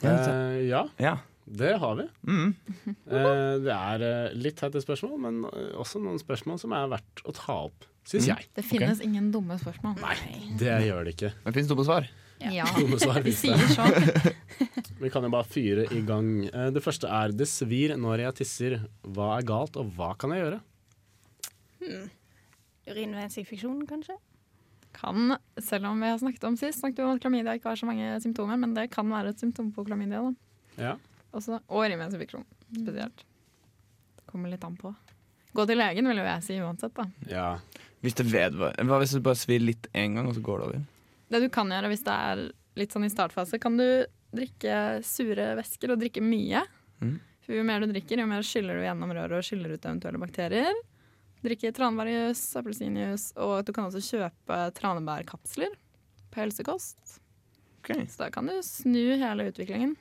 Eh, ja, Ja. det har vi. Mm. Eh, det er eh, litt teite spørsmål, men også noen spørsmål som er verdt å ta opp, syns Mm. jeg. Det finnes ingen dumme spørsmål. Nei, Det gjør det ikke. Men finnes dumme svar? Ja. Dumme svar, Vi sier det. sånn. Vi kan jo bare fyre i gang. Eh, Det første er 'Det svir når jeg tisser'. Hva er galt, og hva kan jeg gjøre? Hmm. Urinveisinfeksjon, kanskje? Kan, selv om vi har snakket om sist, snakket om at klamydia ikke har så mange symptomer, men det kan være et symptom på klamydia. Da. Ja. Også, og urinveisinfeksjon spesielt. Det kommer litt an på. Gå til legen, vil jo jeg si uansett. da. ja. Hvis det vedvarer Hva hvis det bare svir litt én gang, og så går det over? Det du kan gjøre hvis det er litt sånn i startfase, kan du drikke sure væsker og drikke mye. Mm. For jo mer du drikker, jo mer skyller du gjennom røret og skyller ut eventuelle bakterier. Drikke tranbærjus, appelsinjus, og du kan også kjøpe tranebærkapsler på helsekost. Okay. Så da kan du snu hele utviklingen.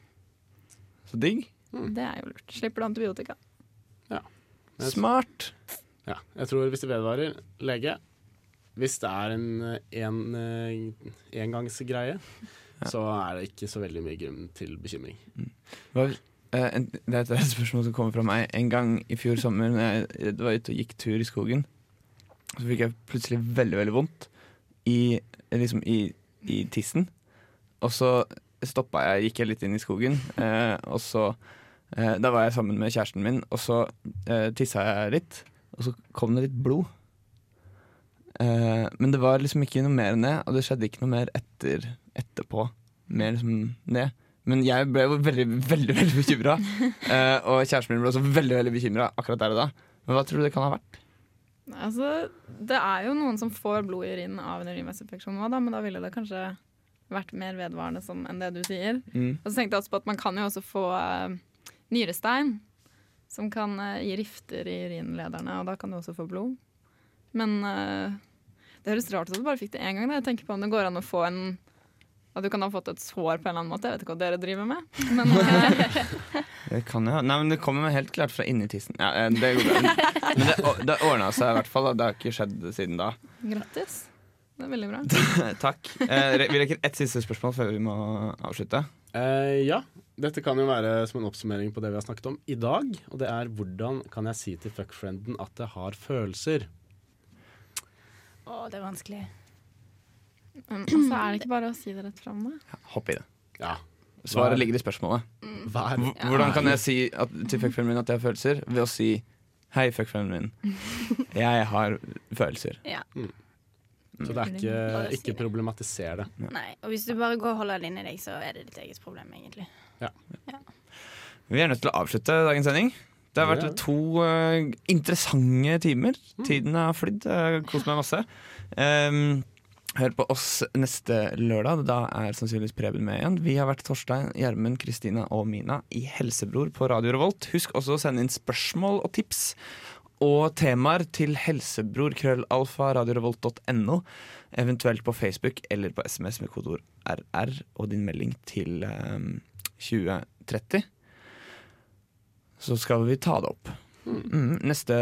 Så digg. Mm. Det er jo lurt. Slipper du antibiotika. Ja. Smart. Ja. Jeg tror hvis det vedvarer, lege. Hvis det er en, eh, en engangsgreie, engangsgreie, så er det ikke så veldig mye grunn til bekymring. Hva, eh, det er et spørsmål som kommer fra meg. En gang i fjor sommer Når jeg var ute og gikk tur i skogen, så fikk jeg plutselig veldig veldig vondt i, liksom i, i tissen. Og så stoppa jeg, gikk jeg litt inn i skogen, eh, og så eh, Da var jeg sammen med kjæresten min, og så eh, tissa jeg litt, og så kom det litt blod. Eh, men det var liksom ikke noe mer enn det, og det skjedde ikke noe mer etter, etterpå. Mer liksom det. Men jeg ble jo veldig, veldig veldig bekymra. Eh, og kjæresten min ble også veldig veldig bekymra akkurat der og da. Men hva tror du det kan ha vært? Altså, det er jo noen som får blod i urinen av en urinveisinfeksjon nå, da, men da ville det kanskje vært mer vedvarende sånn enn det du sier. Mm. Og så tenkte jeg også på at man kan jo også få uh, nyrestein, som kan eh, gi rifter i urinlederne, og da kan du også få blod. Men eh, det høres rart ut at du bare fikk det én gang. Da. Jeg tenker på om det går an å få en At du kan ha fått et sår på en eller annen måte. Jeg vet ikke hva dere driver med. Men eh, Det kan jeg. Nei, men det kommer helt klart fra inni tissen. Ja, det går bra. Men det, det ordna seg i hvert fall. da. Det har ikke skjedd siden da. grattis. Det er veldig bra. Takk. Eh, vi rekker ett siste spørsmål før vi må avslutte. Eh, ja. Dette kan jo være som en oppsummering på det vi har snakket om i dag. Og det er hvordan kan jeg si til fuckfrienden at jeg har følelser? Å, det er vanskelig. Men altså, er det ikke bare å si det rett fram, da? Hopp i det. Ja. Svaret ligger i spørsmålet. Hva er H- Hvordan kan jeg si at, til fuckfrienden min at jeg har følelser? Ved å si Hei, fuckfrienden min. Jeg har følelser. Ja. Mm. Så det er ikke, Bare ikke problematisere det. Nei, og hvis du bare går og holder det inni deg, så er det ditt eget problem, egentlig. Ja Vi er nødt til å avslutte dagens sending. Det har vært to uh, interessante timer. Tiden har flydd. Jeg koser meg masse. Um, hør på oss neste lørdag. Da er sannsynligvis Preben med igjen. Vi har vært Torstein, Gjermund, Kristina og Mina i Helsebror på Radio Revolt. Husk også å sende inn spørsmål og tips og temaer til helsebror krøllalfa radiorevolt.no. Eventuelt på Facebook eller på SMS med kodeord RR og din melding til um, 2030 så skal vi ta det opp. Mm, neste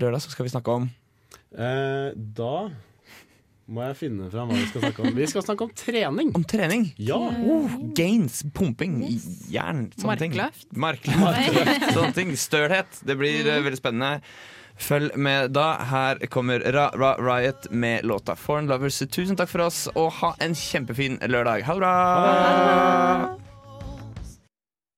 lørdag så skal vi snakke om Eh, da må jeg finne fram hva vi skal snakke om. Vi skal snakke om trening. Om trening? Ja. Oh, gains, pumping, jern, sånne ting. Markløft. Markløft. sånne ting. Stølhet. Det blir mm. veldig spennende. Følg med da. Her kommer Ra Ra Riot med låta Foreign Lovers. Tusen takk for oss, og ha en kjempefin lørdag. Ha det bra!